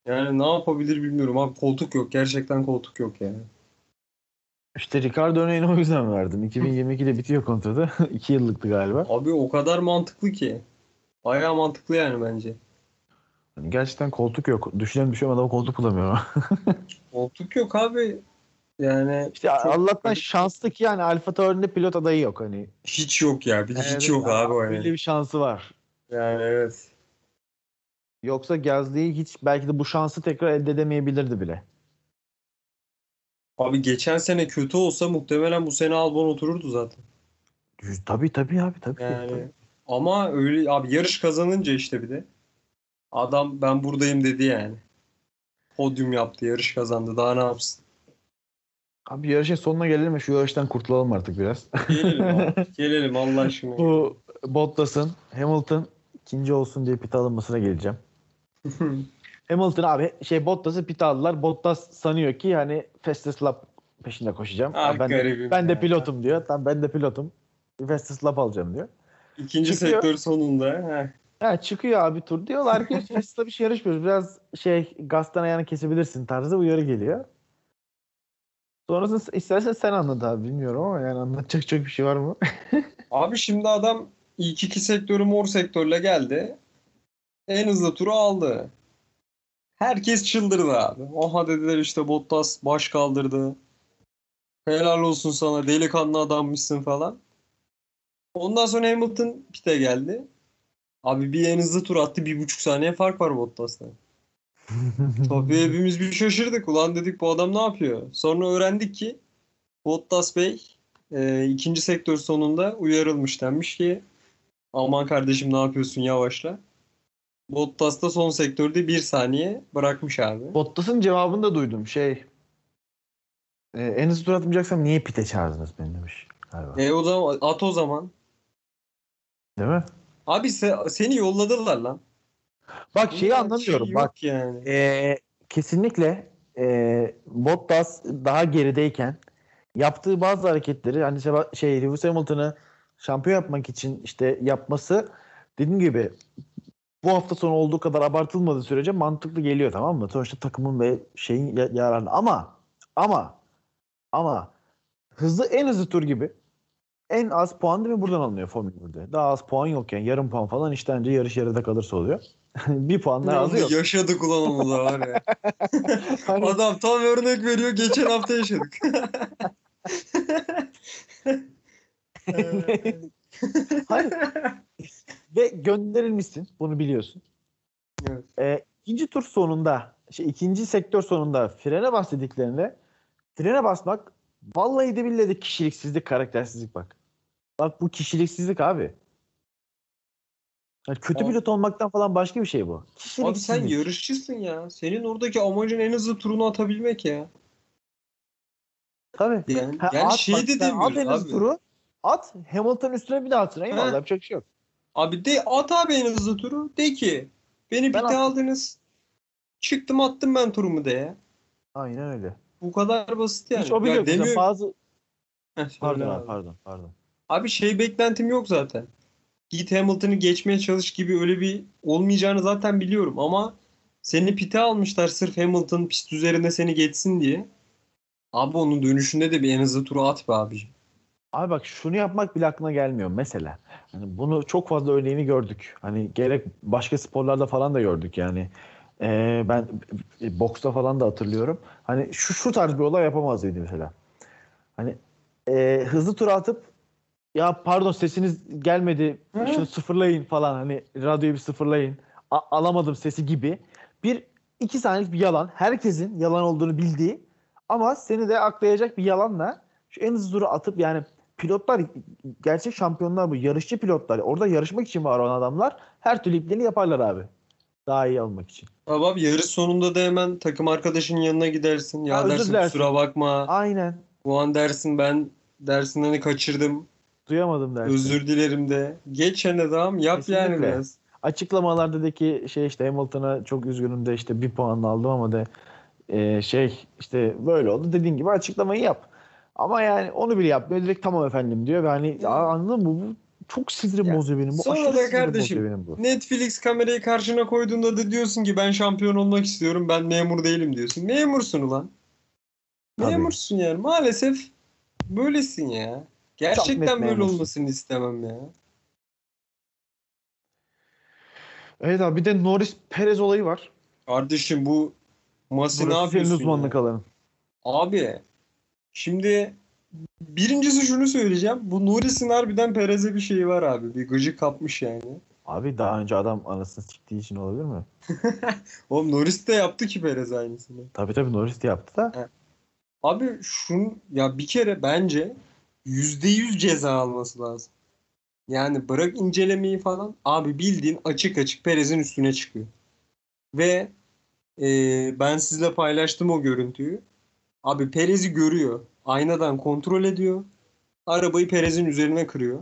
Yani ne yapabilir bilmiyorum abi koltuk yok. Gerçekten koltuk yok yani. İşte Ricardo örneğini o yüzden verdim. 2022'de bitiyor kontratı. 2 yıllıktı galiba. Abi o kadar mantıklı ki. Bayağı mantıklı yani bence. Hani gerçekten koltuk yok. Düşünen düşünen adam koltuk bulamıyor. Koltuk yok abi. Yani işte Çok- Allah'tan şanslı ki yani Alfa Tauri'nde pilot adayı yok hani. hiç yok ya. Bir de hiç Evet, yok abi Öyle yani. bir şansı var. Yani evet. Yoksa Gasly'yi hiç belki de bu şansı tekrar elde edemeyebilirdi bile. Abi geçen sene kötü olsa muhtemelen bu sene Albon otururdu zaten. Tabii tabii abi tabii. Yani ama öyle abi yarış kazanınca işte bir de adam ben buradayım dedi yani. Podyum yaptı, yarış kazandı. Daha ne yapsın? Abi yarışın sonuna gelelim ve şu yarıştan kurtulalım artık biraz. Gelelim abi. Gelelim Allah aşkına. bu Bottas'ın Hamilton ikinci olsun diye pit alınmasına geleceğim. Hamilton abi şey Bottas'ı pit aldılar. Bottas sanıyor ki yani fastest lap peşinde koşacağım. Ah, ben, de, ben de ya. pilotum diyor. Tamam ben de pilotum. Fastest lap alacağım diyor. İkinci Çıkıyor. sektör sonunda. Heh. Ha, çıkıyor abi tur. Diyorlar ki fastest lap hiç yarışmıyoruz. Biraz şey gazdan ayağını kesebilirsin tarzı uyarı geliyor. Sonrasında istersen sen anlat abi bilmiyorum ama yani anlatacak çok bir şey var mı? Abi şimdi adam ilk iki sektörü mor sektörle geldi. En hızlı turu aldı. Herkes çıldırdı abi. Oha dediler işte Bottas baş kaldırdı. Helal olsun sana delikanlı adammışsın falan. Ondan sonra Hamilton pite geldi. Abi bir en hızlı tur attı. Bir buçuk saniye fark var Bottas'tan. Tabii hepimiz bir şaşırdık. Ulan dedik bu adam ne yapıyor? Sonra öğrendik ki Bottas Bey e, ikinci sektör sonunda uyarılmış denmiş ki aman kardeşim ne yapıyorsun yavaşla. Bottas da son sektörde bir saniye bırakmış abi. Bottas'ın cevabını da duydum. Şey e, en hızlı tur atmayacaksam niye pite çağırdınız beni demiş. Galiba. E o zaman at o zaman. Değil mi? Abi se- seni yolladılar lan. Bak şeyi anlamıyorum. şey Bak yani. e, kesinlikle e, Bottas daha gerideyken yaptığı bazı hareketleri hani şey Lewis Hamilton'ı şampiyon yapmak için işte yapması dediğim gibi bu hafta sonu olduğu kadar abartılmadığı sürece mantıklı geliyor tamam mı? Sonuçta takımın ve şeyin ya- yararlı ama ama ama hızlı en hızlı tur gibi en az puan değil mi buradan alınıyor Formula 1'de. Daha az puan yokken yarım puan falan iştence yarış yarıda kalırsa oluyor. bir puan daha azı yok. Yaşadık ulan onu da var ya. Hani- Adam tam örnek veriyor. Geçen hafta yaşadık. Hayır. Ve gönderilmişsin. Bunu biliyorsun. Evet. Ee, ikinci tur sonunda, şey, ikinci sektör sonunda frene bas dediklerinde frene basmak vallahi de billahi de kişiliksizlik, karaktersizlik bak. Bak bu kişiliksizlik abi. Yani kötü Abi- pilot olmaktan falan başka bir şey bu. Abi sen yarışçısın ya. Senin oradaki amacın en hızlı turunu atabilmek ya. Tabii. Yani, Ha, yani at şey bak, de sen at en hızlı abi. turu. At Hamilton üstüne bir daha atsın. Eyvallah yapacak şey yok. Abi de at abi en hızlı turu. De ki beni Ben attım. aldınız. Çıktım attım ben turumu de ya. Aynen öyle. Bu kadar basit yani. Hiç o bile Ya yok. Demiyor- Bazı Heh, pardon abi, pardon pardon. Abi şey beklentim yok zaten. Git Hamilton'ı geçmeye çalış gibi öyle bir olmayacağını zaten biliyorum ama seni pite almışlar sırf Hamilton pist üzerinde seni geçsin diye. Abi onun dönüşünde de bir en hızlı turu at be abiciğim. Abi bak şunu yapmak bile aklına gelmiyor mesela. Hani bunu çok fazla örneğini gördük. Hani gerek başka sporlarda falan da gördük yani. Ee, ben e, boksta falan da hatırlıyorum. Hani şu şu tarz bir olay yapamaz mıydı mesela? Hani e, hızlı tur atıp ya pardon sesiniz gelmedi Hı. şunu sıfırlayın falan hani radyoyu bir sıfırlayın A- alamadım sesi gibi bir iki saniyelik bir yalan herkesin yalan olduğunu bildiği ama seni de aklayacak bir yalanla şu en hızlı turu atıp yani pilotlar gerçek şampiyonlar bu yarışçı pilotlar orada yarışmak için var olan adamlar her türlü ipliğini yaparlar abi daha iyi olmak için. Abi, abi yarış sonunda da hemen takım arkadaşının yanına gidersin. Ya Ha, dersin dilersin. kusura bakma. Aynen Bu an dersin ben dersin hani kaçırdım. duyamadım dersin. Özür dilerim de. Geç hani yap yani Kesinlikle. biraz. açıklamalardaki şey işte Hamilton'a çok üzgünüm de işte bir puan aldım ama de e, şey işte böyle oldu dediğin gibi açıklamayı yap. Ama yani onu bile yapmıyor direkt tamam efendim diyor ve hani Ya. Anladın mı bu çok sinirim Ya, bozuyor benim. Bu sonra da kardeşim, benim bu. Netflix kamerayı karşına koyduğunda da diyorsun ki ben şampiyon olmak istiyorum. Ben memur değilim diyorsun. Memursun ulan. Tabii. Memursun yani. Maalesef böylesin ya. Gerçekten böyle memursun. olmasını istemem ya. Evet abi bir de Norris Perez olayı var. Kardeşim bu Masi ne Burası senin yapıyorsun uzmanlık alanın. Abi şimdi birincisi şunu söyleyeceğim. Bu Norris'in harbiden Perez'e bir şeyi var abi. Bir gıcık kapmış yani. Abi daha önce adam anasını siktiği için olabilir mi? Oğlum Norris de yaptı ki Perez aynısını. Tabii tabii Norris de yaptı da. Abi şun ya bir kere bence yüzde yüz ceza alması lazım. Yani bırak incelemeyi falan. Abi bildiğin açık açık Perez'in üstüne çıkıyor. Ve e, ben sizle paylaştım o görüntüyü. Abi Perez'i görüyor. Aynadan kontrol ediyor. Arabayı Perez'in üzerine kırıyor.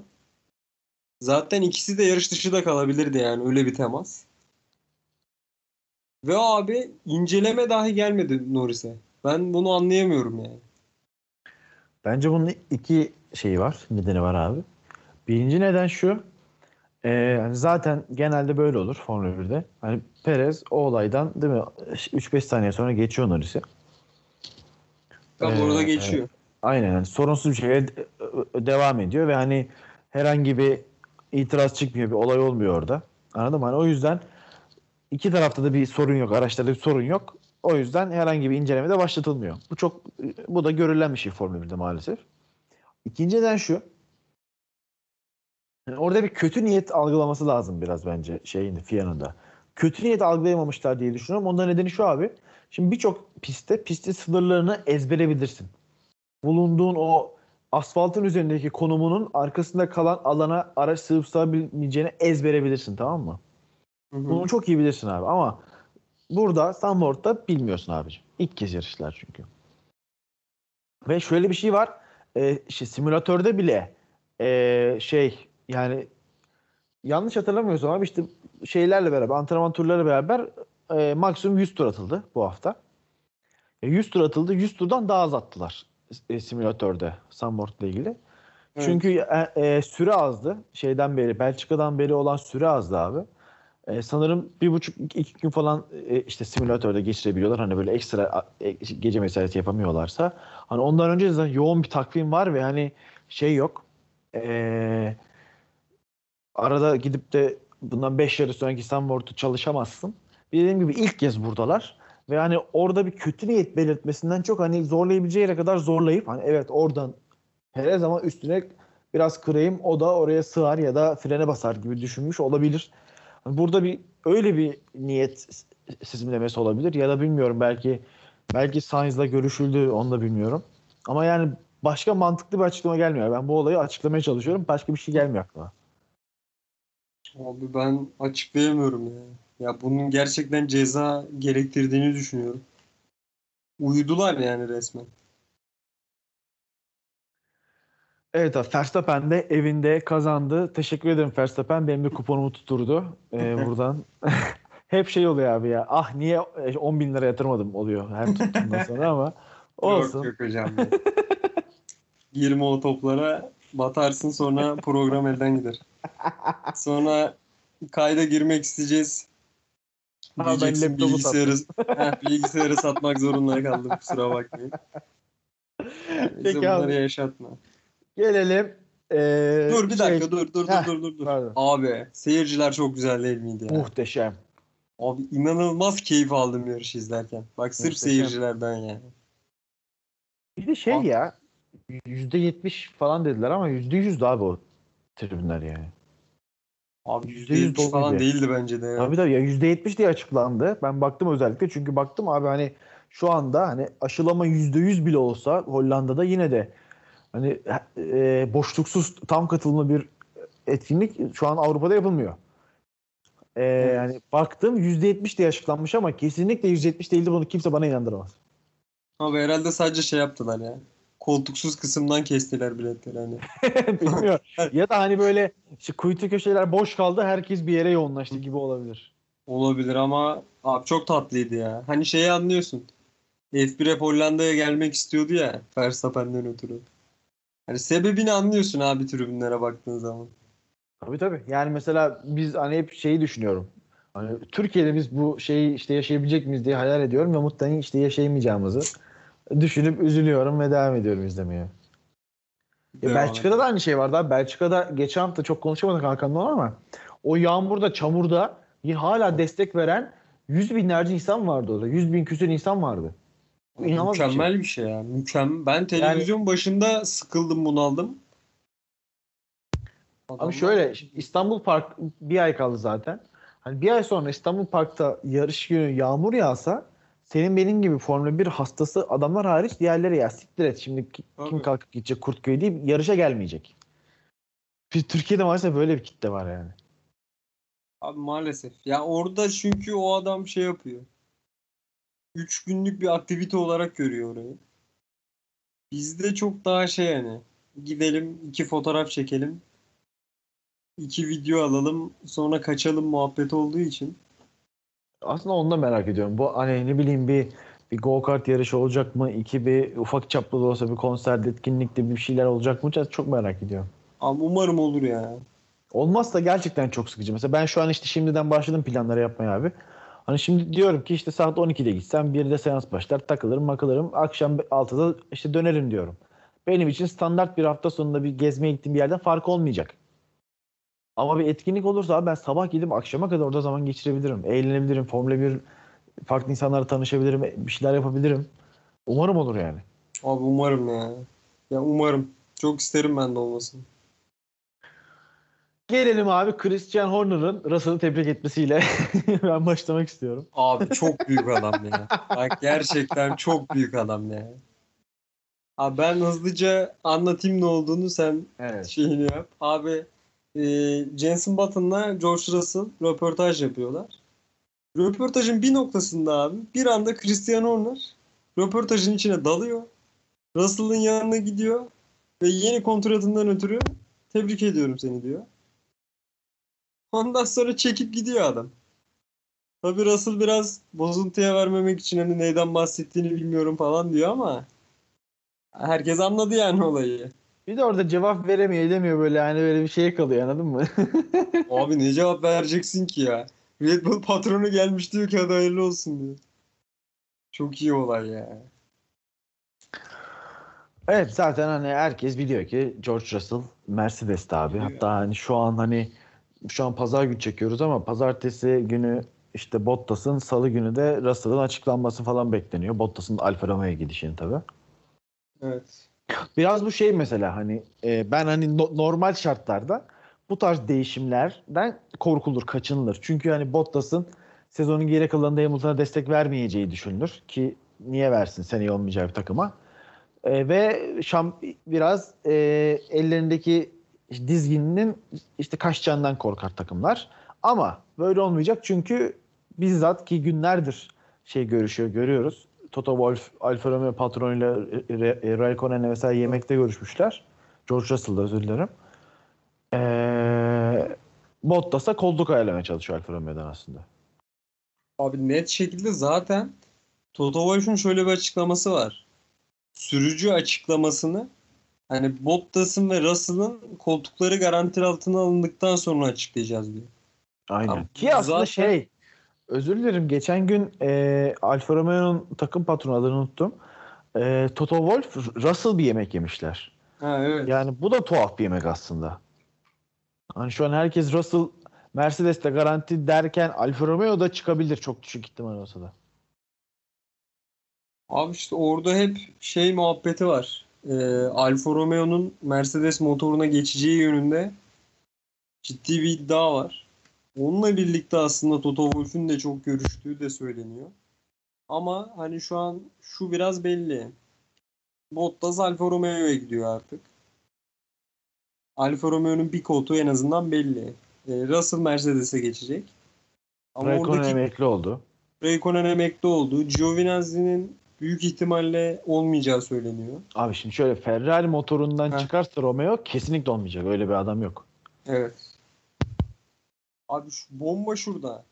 Zaten ikisi de yarış dışı da kalabilirdi yani öyle bir temas. Ve abi inceleme dahi gelmedi Norris'e. Ben bunu anlayamıyorum yani. Bence bunun iki şeyi var. Nedeni var abi. Birinci neden şu. Ee, hani zaten genelde böyle olur Formula 1'de. Hani Perez o olaydan değil mi 3-5 saniye sonra geçiyor Norris'i. Tam Ee, orada geçiyor. Aynen yani sorunsuz bir şekilde de- devam ediyor ve hani herhangi bir itiraz çıkmıyor, bir olay olmuyor orada. Anladın mı? Hani o yüzden iki tarafta da bir sorun yok, araçlarda bir sorun yok. O yüzden herhangi bir inceleme de başlatılmıyor. Bu çok bu da görülen bir şey Formula 1'de maalesef. İkinci neden şu. Yani orada bir kötü niyet algılaması lazım biraz bence şeyin FIA'nın da. Kötü niyet algılayamamışlar diye düşünüyorum. Ondan nedeni şu abi. Şimdi birçok pistte pistin sınırlarını ezbere bilirsin. Bulunduğun o asfaltın üzerindeki konumunun arkasında kalan alana araç sığıp sığabilmeyeceğini ezbere bilirsin tamam mı? Hı hı. Bunu çok iyi bilirsin abi ama burada Zandvoort'ta bilmiyorsun abiciğim. İlk kez yarıştılar çünkü. Ve şöyle bir şey var. E, işte simülatörde bile e, şey yani yanlış hatırlamıyorsam abi işte şeylerle beraber antrenman turlarıyla beraber e, maksimum 100 tur atıldı bu hafta. E, 100 tur atıldı. 100 turdan daha az attılar e, simülatörde Zandvoort'la ilgili. Evet. Çünkü e, e, süre azdı. Şeyden beri, Belçika'dan beri olan süre azdı abi. E, sanırım bir buçuk iki gün falan e, işte simülatörde geçirebiliyorlar. Hani böyle ekstra e, gece mesaisi yapamıyorlarsa. Hani ondan önce zaten yoğun bir takvim var ve hani şey yok. E, arada gidip de bundan 5 yarı sonraki Stanford'u çalışamazsın. Dediğim gibi ilk kez buradalar. Ve hani orada bir kötü niyet belirtmesinden çok hani zorlayabileceği yere kadar zorlayıp hani evet oradan her zaman üstüne biraz kırayım o da oraya sığar ya da frene basar gibi düşünmüş olabilir. Hani Burada bir öyle bir niyet sizimlemesi olabilir ya da bilmiyorum belki belki Sainz'la görüşüldü onu da bilmiyorum. Ama yani başka mantıklı bir açıklama gelmiyor. Ben bu olayı açıklamaya çalışıyorum. Başka bir şey gelmiyor aklıma. Abi ben açıklayamıyorum ya. Ya bunun gerçekten ceza gerektirdiğini düşünüyorum. Uyudular yani resmen. Evet abi Verstappen de evinde kazandı. Teşekkür ederim Verstappen. Benim de kuponumu tutturdu ee, buradan. Hep şey oluyor abi ya. Ah niye 10 bin lira yatırmadım oluyor her tuttuğumdan sonra ama olsun. Yok yok hocam. ya. Girme o toplara batarsın sonra program elden gider. Sonra kayda girmek isteyeceğiz. Ben Diyeceksin laptopu bilgisayarı, Heh, bilgisayarı satmak zorunda kaldım kusura bakmayın. Peki bunları abi. yaşatma. Gelelim. ee, Dur bir şey- dakika dur dur Heh, dur dur dur. pardon. Abi seyirciler çok güzel değil miydi ya? Muhteşem. Abi inanılmaz keyif aldım yarışı izlerken. Bak sırf Muhteşem. seyircilerden yani. Bir de şey Abi. ya %70 falan dediler ama %100 abi o tribünler yani. Abi Yüzde yüz %70 falan değildi bence de. ya. Tabii tabii ya %70 diye açıklandı. Ben baktım özellikle çünkü baktım abi hani şu anda hani aşılama %100 bile olsa Hollanda'da yine de hani e, boşluksuz tam katılımlı bir etkinlik şu an Avrupa'da yapılmıyor. E, yani baktım %70 diye açıklanmış ama kesinlikle %70 değildi bunu kimse bana inandıramaz. Abi herhalde sadece şey yaptılar ya. Koltuksuz kısımdan kestiler biletleri hani. Bilmiyorum. ya da hani böyle işte kuytu köşeler boş kaldı herkes bir yere yoğunlaştı gibi olabilir. Olabilir ama abi çok tatlıydı ya. Hani şeyi anlıyorsun. F1 hep Hollanda'ya gelmek istiyordu ya Verstappen'den ötürü. Hani sebebini anlıyorsun abi tribünlere baktığın zaman. Tabii tabii. Yani mesela biz hani hep şeyi düşünüyorum. Hani Türkiye'de biz bu şeyi işte yaşayabilecek miyiz diye hayal ediyorum ve muhtemelen işte yaşayamayacağımızı düşünüp üzülüyorum ve devam ediyorum izlemeye. Ya Belçika'da da aynı şey vardı abi. Belçika'da geçen hafta çok konuşamadık Hakan'la ama o yağmurda, çamurda hala destek veren yüz binlerce insan vardı orada. Yüz bin küsur insan vardı. İnanılmaz bir şey. Mükemmel bir şey ya. Mükemmel. Ben televizyon başında sıkıldım bunaldım. Abi Adamlar- şöyle İstanbul Park bir ay kaldı zaten. Hani bir ay sonra İstanbul Park'ta yarış günü yağmur yağsa senin benim gibi Formula 1 hastası adamlar hariç diğerleri ya siktir et şimdi ki- kim kalkıp gidecek Kurtköy deyip yarışa gelmeyecek. Biz Türkiye'de maalesef böyle bir kitle var yani. Abi maalesef. Ya orada çünkü o adam şey yapıyor. Üç günlük bir aktivite olarak görüyor orayı. Bizde çok daha şey yani. Gidelim iki fotoğraf çekelim. iki video alalım sonra kaçalım muhabbet olduğu için. Aslında onu da merak ediyorum. Bu hani ne bileyim bir bir go kart yarışı olacak mı? İki bir ufak çaplı da olsa bir konser, etkinlikte bir şeyler olacak mı? Çok merak ediyorum. Ama umarım olur ya. Olmazsa gerçekten çok sıkıcı. Mesela ben şu an işte şimdiden başladım planları yapmaya abi. Hani şimdi diyorum ki işte saat 12'de gitsem 1'de seans başlar takılırım makılırım. Akşam 6'da işte dönerim diyorum. Benim için standart bir hafta sonunda bir gezmeye gittiğim bir yerden fark olmayacak. Ama bir etkinlik olursa abi ben sabah gidip akşama kadar orada zaman geçirebilirim. Eğlenebilirim. Formula 1 farklı insanlarla tanışabilirim, bir şeyler yapabilirim. Umarım olur yani. Abi umarım ya. Ya umarım. Çok isterim ben de olmasını. Gelelim abi Christian Horner'ın Russell'ı tebrik etmesiyle ben başlamak istiyorum. Abi çok büyük adam ya. Bak gerçekten çok büyük adam ya. Abi ben hızlıca anlatayım ne olduğunu sen Evet. şeyini yap. Abi e, Jensen Button'la George Russell röportaj yapıyorlar. Röportajın bir noktasında abi bir anda Christian Horner röportajın içine dalıyor. Russell'ın yanına gidiyor ve yeni kontratından ötürü tebrik ediyorum seni diyor. Ondan sonra çekip gidiyor adam. Tabii Russell biraz bozuntuya vermemek için hani neyden bahsettiğini bilmiyorum falan diyor ama herkes anladı yani olayı. Bir de orada cevap veremiyor edemiyor böyle hani böyle bir şeye kalıyor anladın mı? Abi ne cevap vereceksin ki ya? Red Bull patronu gelmiş diyor ki hadi hayırlı olsun diyor. Çok iyi olay ya. evet zaten hani herkes biliyor ki George Russell Mercedes'te abi. Hatta hani şu an hani şu an pazar günü çekiyoruz ama pazartesi günü işte Bottas'ın salı günü de Russell'ın açıklanması falan bekleniyor. Bottas'ın Alfa Romeo'ya gidişini tabii. Evet. Biraz bu şey mesela hani e, ben hani no- normal şartlarda bu tarz değişimlerden korkulur, kaçınılır. Çünkü hani Bottas'ın sezonun geri kalanında Hamilton'a destek vermeyeceği düşünülür ki niye versin seneye olmayacağı bir takıma. E, ve şam biraz e, ellerindeki dizgininin işte kaçacağından korkar takımlar. Ama böyle olmayacak çünkü bizzat ki günlerdir şey görüşüyor, görüyoruz. Toto Wolff, Alfa Romeo patronuyla Re- Re- Raikkonen'le vesaire yemekte görüşmüşler. George Russell'da özür dilerim. Ee, Bottas'a kolluk ayarlamaya çalışıyor Alfa Romeo'dan aslında. Abi net şekilde zaten Toto Wolff'un şöyle bir açıklaması var. Sürücü açıklamasını hani Bottas'ın ve Russell'ın koltukları garanti altına alındıktan sonra açıklayacağız diyor. Aynen. Abi, Ki aslında zaten- şey özür dilerim geçen gün e, Alfa Romeo'nun takım patronu adını unuttum. E, Toto Wolff Russell bir yemek yemişler. Ha evet. Yani bu da tuhaf bir yemek aslında. Hani şu an herkes Russell Mercedes'te garanti derken Alfa Romeo da çıkabilir çok düşük ihtimal olsa da. Abi işte orada hep şey muhabbeti var. Ee, Alfa Romeo'nun Mercedes motoruna geçeceği yönünde ciddi bir iddia var. Onunla birlikte aslında Toto Wolff'ün de çok görüştüğü de söyleniyor. Ama hani şu an şu biraz belli. Bottas Alfa Romeo'ya gidiyor artık. Alfa Romeo'nun bir koltuğu en azından belli. Ee, Russell Mercedes'e geçecek. Ama Raikkonen oradaki emekli oldu. Raikkonen emekli oldu. Giovinazzi'nin büyük ihtimalle olmayacağı söyleniyor. Abi şimdi şöyle Ferrari motorundan Heh. çıkarsa Romeo kesinlikle olmayacak. Öyle bir adam yok. Evet. Abi şu bomba şurada.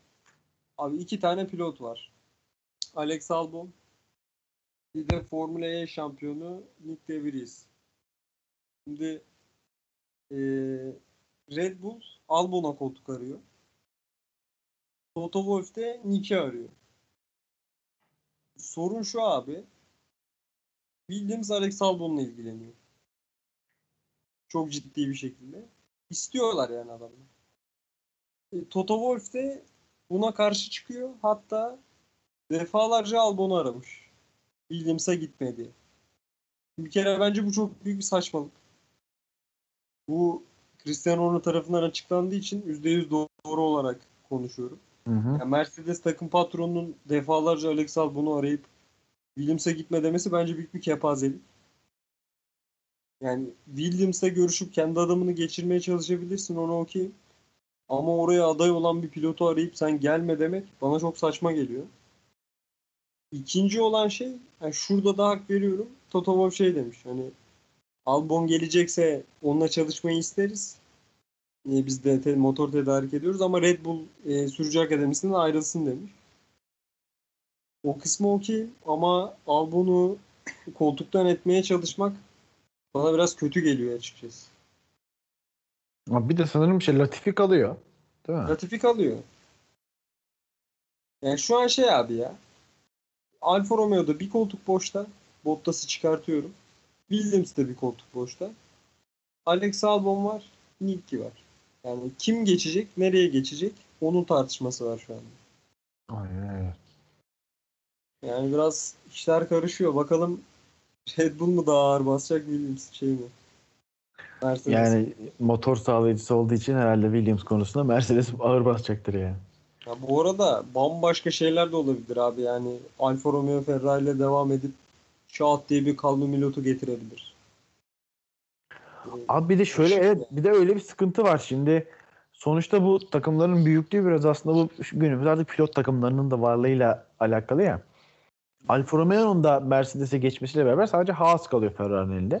Abi iki tane pilot var. Alex Albon. Bir de Formula E şampiyonu Nick De Vries. Şimdi eee, Red Bull Albon'a koltuk arıyor. Toto Wolff de Nick'i arıyor. Sorun şu abi. Bildiğimiz Alex Albon'la ilgileniyor. Çok ciddi bir şekilde. İstiyorlar yani adamı. E, Toto Wolff de buna karşı çıkıyor. Hatta defalarca Albon'u aramış. Williams'a gitmedi. Bir kere bence bu çok büyük bir saçmalık. Bu Cristiano Ronaldo tarafından açıklandığı için %100 doğru olarak konuşuyorum. Hı hı. Yani Mercedes takım patronunun defalarca Alex Albon'u arayıp Williams'a gitme demesi bence büyük bir kepazelik. Yani Williams'la görüşüp kendi adamını geçirmeye çalışabilirsin ona okey. Ama oraya aday olan bir pilotu arayıp sen gelme demek bana çok saçma geliyor. İkinci olan şey, yani şurada da hak veriyorum. Toto Wolff şey demiş hani Albon gelecekse onunla çalışmayı isteriz. E, biz de te- motor tedarik ediyoruz ama Red Bull e, sürücü akademisinden ayrılsın demiş. O kısmı okey ama Albon'u koltuktan etmeye çalışmak bana biraz kötü geliyor açıkçası. Ama bir de sanırım şey Latifi kalıyor. Değil mi? Ratifik alıyor. Yani şu an şey abi ya. Alfa Romeo'da bir koltuk boşta. Bottas'ı çıkartıyorum. Williams'te bir koltuk boşta. Alex Albon var. Nicky var. Yani kim geçecek, nereye geçecek onun tartışması var şu anda. Aynen. Yani biraz işler karışıyor. Bakalım Red Bull mu daha ağır basacak Williams şey mi? Mercedes. Yani motor sağlayıcısı olduğu için herhalde Williams konusunda Mercedes ağır basacaktır yani. Ya bu arada bambaşka şeyler de olabilir abi. Yani Alfa Romeo Ferrari ile devam edip şat diye bir Calum Milot'u getirebilir. Abi bir de şöyle evet bir de öyle bir sıkıntı var. Şimdi sonuçta bu takımların büyüklüğü biraz aslında bu günümüz artık pilot takımlarının da varlığıyla alakalı ya. Alfa Romeo'nun da Mercedes'e geçmesiyle beraber sadece Haas kalıyor Ferrari'nin elinde.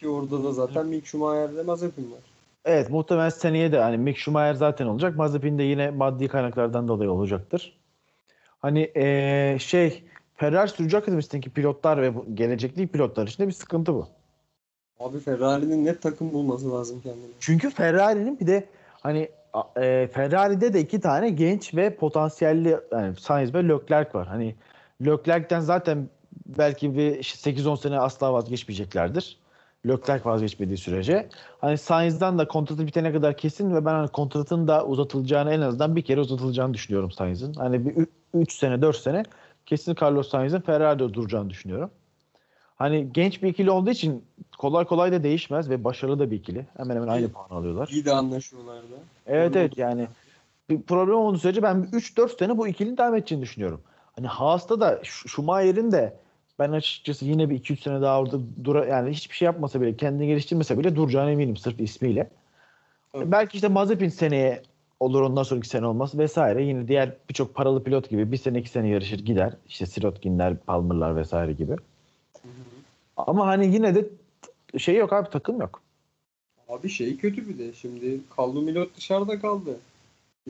Ki orada da zaten Mick Schumacher'le Mazepin var. Evet muhtemelen seneye de hani Mick Schumacher zaten olacak. Mazepin de yine maddi kaynaklardan dolayı olacaktır. Hani eee, şey Ferrari sürücü akademisindeki pilotlar ve bu gelecekteki pilotlar için de bir sıkıntı bu. Abi Ferrari'nin net takım bulması lazım kendine. Çünkü Ferrari'nin bir de hani e, Ferrari'de de iki tane genç ve potansiyelli yani Sainz ve Leclerc var. Hani Leclerc'ten zaten belki bir 8-10 sene asla vazgeçmeyeceklerdir. Leclerc vazgeçmediği sürece. Hani Sainz'dan da kontratı bitene kadar kesin ve ben hani kontratın da uzatılacağını en azından bir kere uzatılacağını düşünüyorum Sainz'in. Hani bir 3 sene 4 sene kesin Carlos Sainz'in Ferrari'de duracağını düşünüyorum. Hani genç bir ikili olduğu için kolay kolay da değişmez ve başarılı da bir ikili. Hemen hemen aynı puan alıyorlar. İyi de anlaşıyorlar da. Evet Doğru evet oldu. yani bir problem olduğu sürece ben 3-4 sene bu ikilinin devam edeceğini düşünüyorum. Hani Haas'ta da Sch- Schumacher'in de ben açıkçası yine bir 2-3 sene daha orada dura yani hiçbir şey yapmasa bile kendini geliştirmese bile duracağına eminim sırf ismiyle. Evet. Belki işte Mazepin seneye olur ondan sonraki sene olmaz vesaire. Yine diğer birçok paralı pilot gibi bir sene iki sene yarışır gider. İşte Sirotkinler, Palmer'lar vesaire gibi. Ama hani yine de şey yok abi takım yok. Abi şey kötü bir de. Şimdi Calum Milot dışarıda kaldı.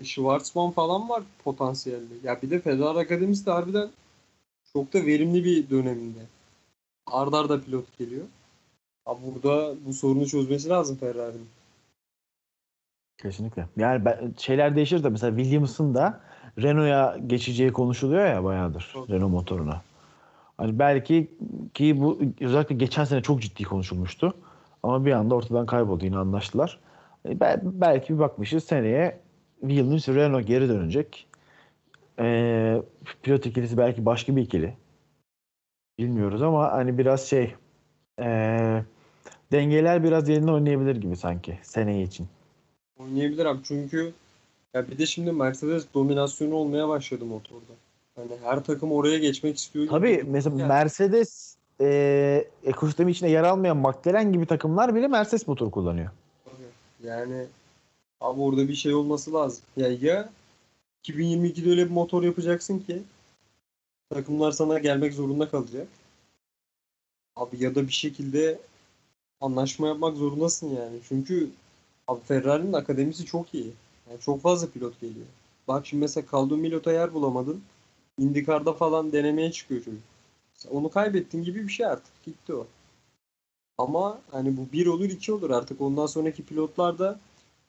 E, Schwarzman falan var potansiyelli. Ya bir de Ferrari Akademisi de harbiden çok da verimli bir döneminde. Arda arda pilot geliyor. Abi burada bu sorunu çözmesi lazım Ferrari'nin. Kesinlikle. Yani ben, şeyler değişir de mesela Williams'ın da Renault'a geçeceği konuşuluyor ya bayağıdır Çok. Renault motoruna. Hani belki ki bu özellikle geçen sene çok ciddi konuşulmuştu. Ama bir anda ortadan kayboldu yine anlaştılar. E, bel- belki bir bakmışız seneye Williams Renault geri dönecek. Ee, pilot ikilisi belki başka bir ikili. Bilmiyoruz ama hani biraz şey ee, dengeler biraz yerine oynayabilir gibi sanki seneye için. Oynayabilir abi çünkü ya bir de şimdi Mercedes dominasyonu olmaya başladı motorda. Hani her takım oraya geçmek istiyor. gibi. Tabii mesela Yani Mercedes e, ekosistemi içinde yer almayan McLaren gibi takımlar bile Mercedes motor kullanıyor. Yani abi orada bir şey olması lazım. Ya ya 2022'de öyle bir motor yapacaksın ki takımlar sana gelmek zorunda kalacak. Abi ya da bir şekilde anlaşma yapmak zorundasın yani. Çünkü abi Ferrari'nin akademisi çok iyi. Yani çok fazla pilot geliyor. Bak şimdi mesela Calum Milot'a yer bulamadın. IndyCar'da falan denemeye çıkıyor çocuk. Onu kaybettin gibi bir şey artık. Gitti o. Ama hani bu bir olur iki olur artık. Ondan sonraki pilotlar da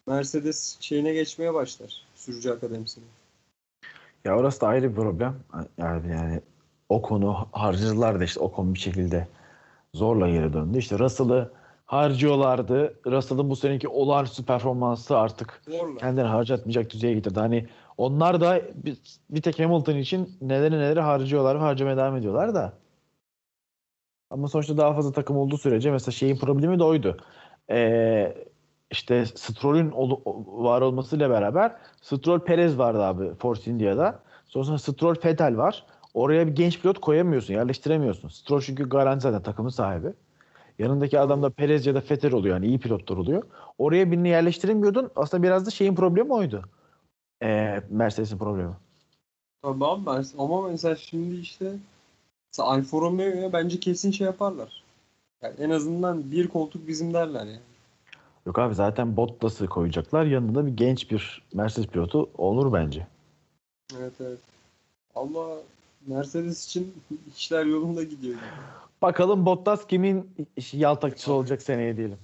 Mercedes şeyine geçmeye başlar. Sürücü akademisine. Ya orası da ayrı bir problem. Yani, yani o konu harcadılar da işte o konu bir şekilde zorla geri döndü. İşte Russell'ı harcıyorlardı. Russell'ın bu seneki olağanüstü performansı artık Zorla. kendini harcatmayacak düzeye getirdi. Hani onlar da bir, bir tek Hamilton için neleri neleri harcıyorlar ve harcamaya devam ediyorlar da. Ama sonuçta daha fazla takım olduğu sürece mesela şeyin problemi de oydu. Ee, işte Stroll'ün ol- var olmasıyla beraber Stroll Perez vardı abi Force India'da. Sonrasında Stroll Vettel var. Oraya bir genç pilot koyamıyorsun, yerleştiremiyorsun. Stroll çünkü garanti zaten takımın sahibi. Yanındaki adam da Perez ya da Vettel oluyor yani iyi pilotlar oluyor. Oraya birini yerleştiremiyordun. Aslında biraz da şeyin problemi oydu. Ee, Mercedes'in problemi. Abi ben, ama mesela şimdi işte Alfa Romeo'ya bence kesin şey yaparlar. Yani en azından bir koltuk bizim derler yani. Yok abi zaten Bottas'ı koyacaklar. Yanında bir genç bir Mercedes pilotu olur bence. Evet evet. Allah Mercedes için işler yolunda gidiyor. Bakalım Bottas kimin yaltakçısı olacak seneye diyelim.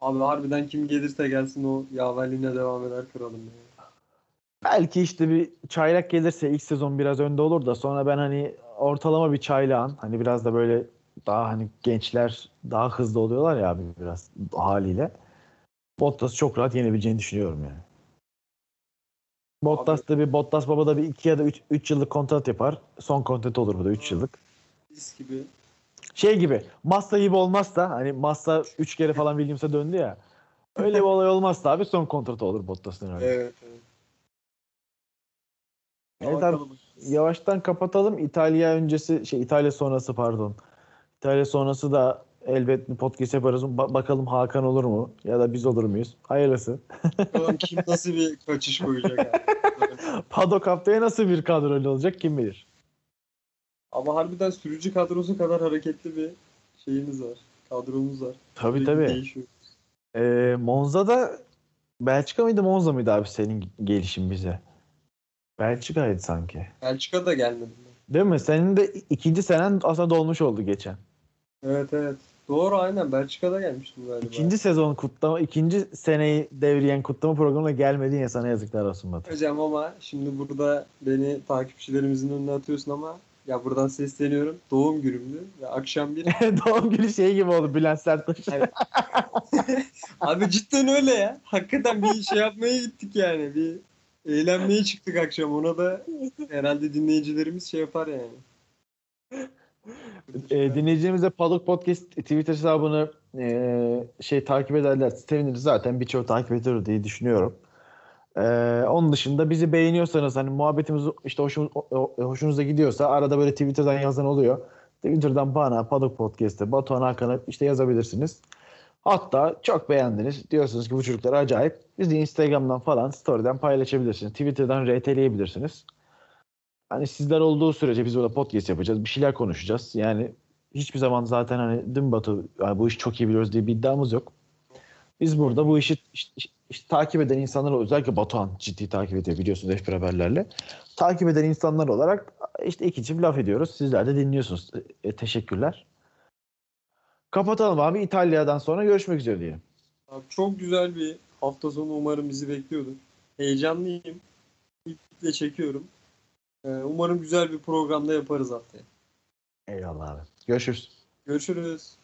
Abi harbiden kim gelirse gelsin o yaverliğine devam eder kralım ya. Belki işte bir çaylak gelirse ilk sezon biraz önde olur da sonra ben hani ortalama bir çaylağın hani biraz da böyle daha hani gençler daha hızlı oluyorlar ya abi biraz haliyle. Bottas'ı çok rahat yenebileceğini düşünüyorum yani. Bottas da bir Bottas baba da bir 2 ya da 3 yıllık kontrat yapar. Son kontrat olur bu da 3 yıllık. Mis gibi. Şey gibi Massa gibi olmazsa hani Massa 3 kere falan Williams'a döndü ya. Öyle bir olay olmazsa abi son kontratı olur Bottas'ın öyle. Evet. evet. Evet abi, yavaştan kapatalım. İtalya öncesi şey İtalya sonrası pardon. İtalya sonrası da elbet bir podcast yaparız. Ba- bakalım Hakan olur mu? Ya da biz olur muyuz? Hayırlısı. Bakalım kim nasıl bir kaçış koyacak abi. Paddock haftaya nasıl bir kadroyla olacak kim bilir. Ama harbiden sürücü kadrosu kadar hareketli bir şeyimiz var. Kadromuz var. Tabii Sürekli tabii. Ee, Monza'da Belçika mıydı Monza mıydı abi senin gelişin bize? Belçika'ydı sanki. Belçika da gelmedi. Değil mi? Senin de ikinci senen aslında dolmuş oldu geçen. Evet evet. Doğru aynen. Belçika'da gelmiştim galiba. İkinci sezon kutlama, ikinci seneyi devriyen kutlama programına gelmedin ya sana yazıklar olsun Batu. Hocam ama şimdi burada beni takipçilerimizin önüne atıyorsun ama ya buradan sesleniyorum. Doğum günümdü ve akşam bir Doğum günü şey gibi oldu Bülent Serttaş. Abi cidden öyle ya. Hakikaten bir şey yapmaya gittik yani. Bir eğlenmeye çıktık akşam. Ona da herhalde dinleyicilerimiz şey yapar yani. E, dinleyicilerimiz de Paddock Podcast Twitter hesabını e, şey takip ederler. Seviniriz zaten birçoğu takip eder diye düşünüyorum. E, onun dışında bizi beğeniyorsanız hani muhabbetimiz işte o- hoşunuza gidiyorsa arada böyle Twitter'dan yazan oluyor. Twitter'dan bana Paddock Podcast'te Batuhan Hakan'a işte yazabilirsiniz. Hatta çok beğendiniz. Diyorsunuz ki bu çocuklar acayip. Bizi Instagram'dan falan story'den paylaşabilirsiniz. Twitter'dan RT'leyebilirsiniz. Hani sizler olduğu sürece biz burada podcast yapacağız. Bir şeyler konuşacağız. Yani hiçbir zaman zaten hani dün Batu yani bu işi çok iyi biliyoruz diye bir iddiamız yok. Biz burada bu işi işte, işte takip eden insanlar özellikle Batuhan ciddi takip ediyor biliyorsunuz F1 haberlerle. Takip eden insanlar olarak işte iki çift laf ediyoruz. Sizler de dinliyorsunuz. E, teşekkürler. Kapatalım abi. İtalya'dan sonra görüşmek üzere diyelim. Abi çok güzel bir hafta sonu umarım bizi bekliyordur. Heyecanlıyım. İple çekiyorum. Ee, umarım güzel bir programda yaparız haftaya. Eyvallah abi. Görüşürüz. Görüşürüz.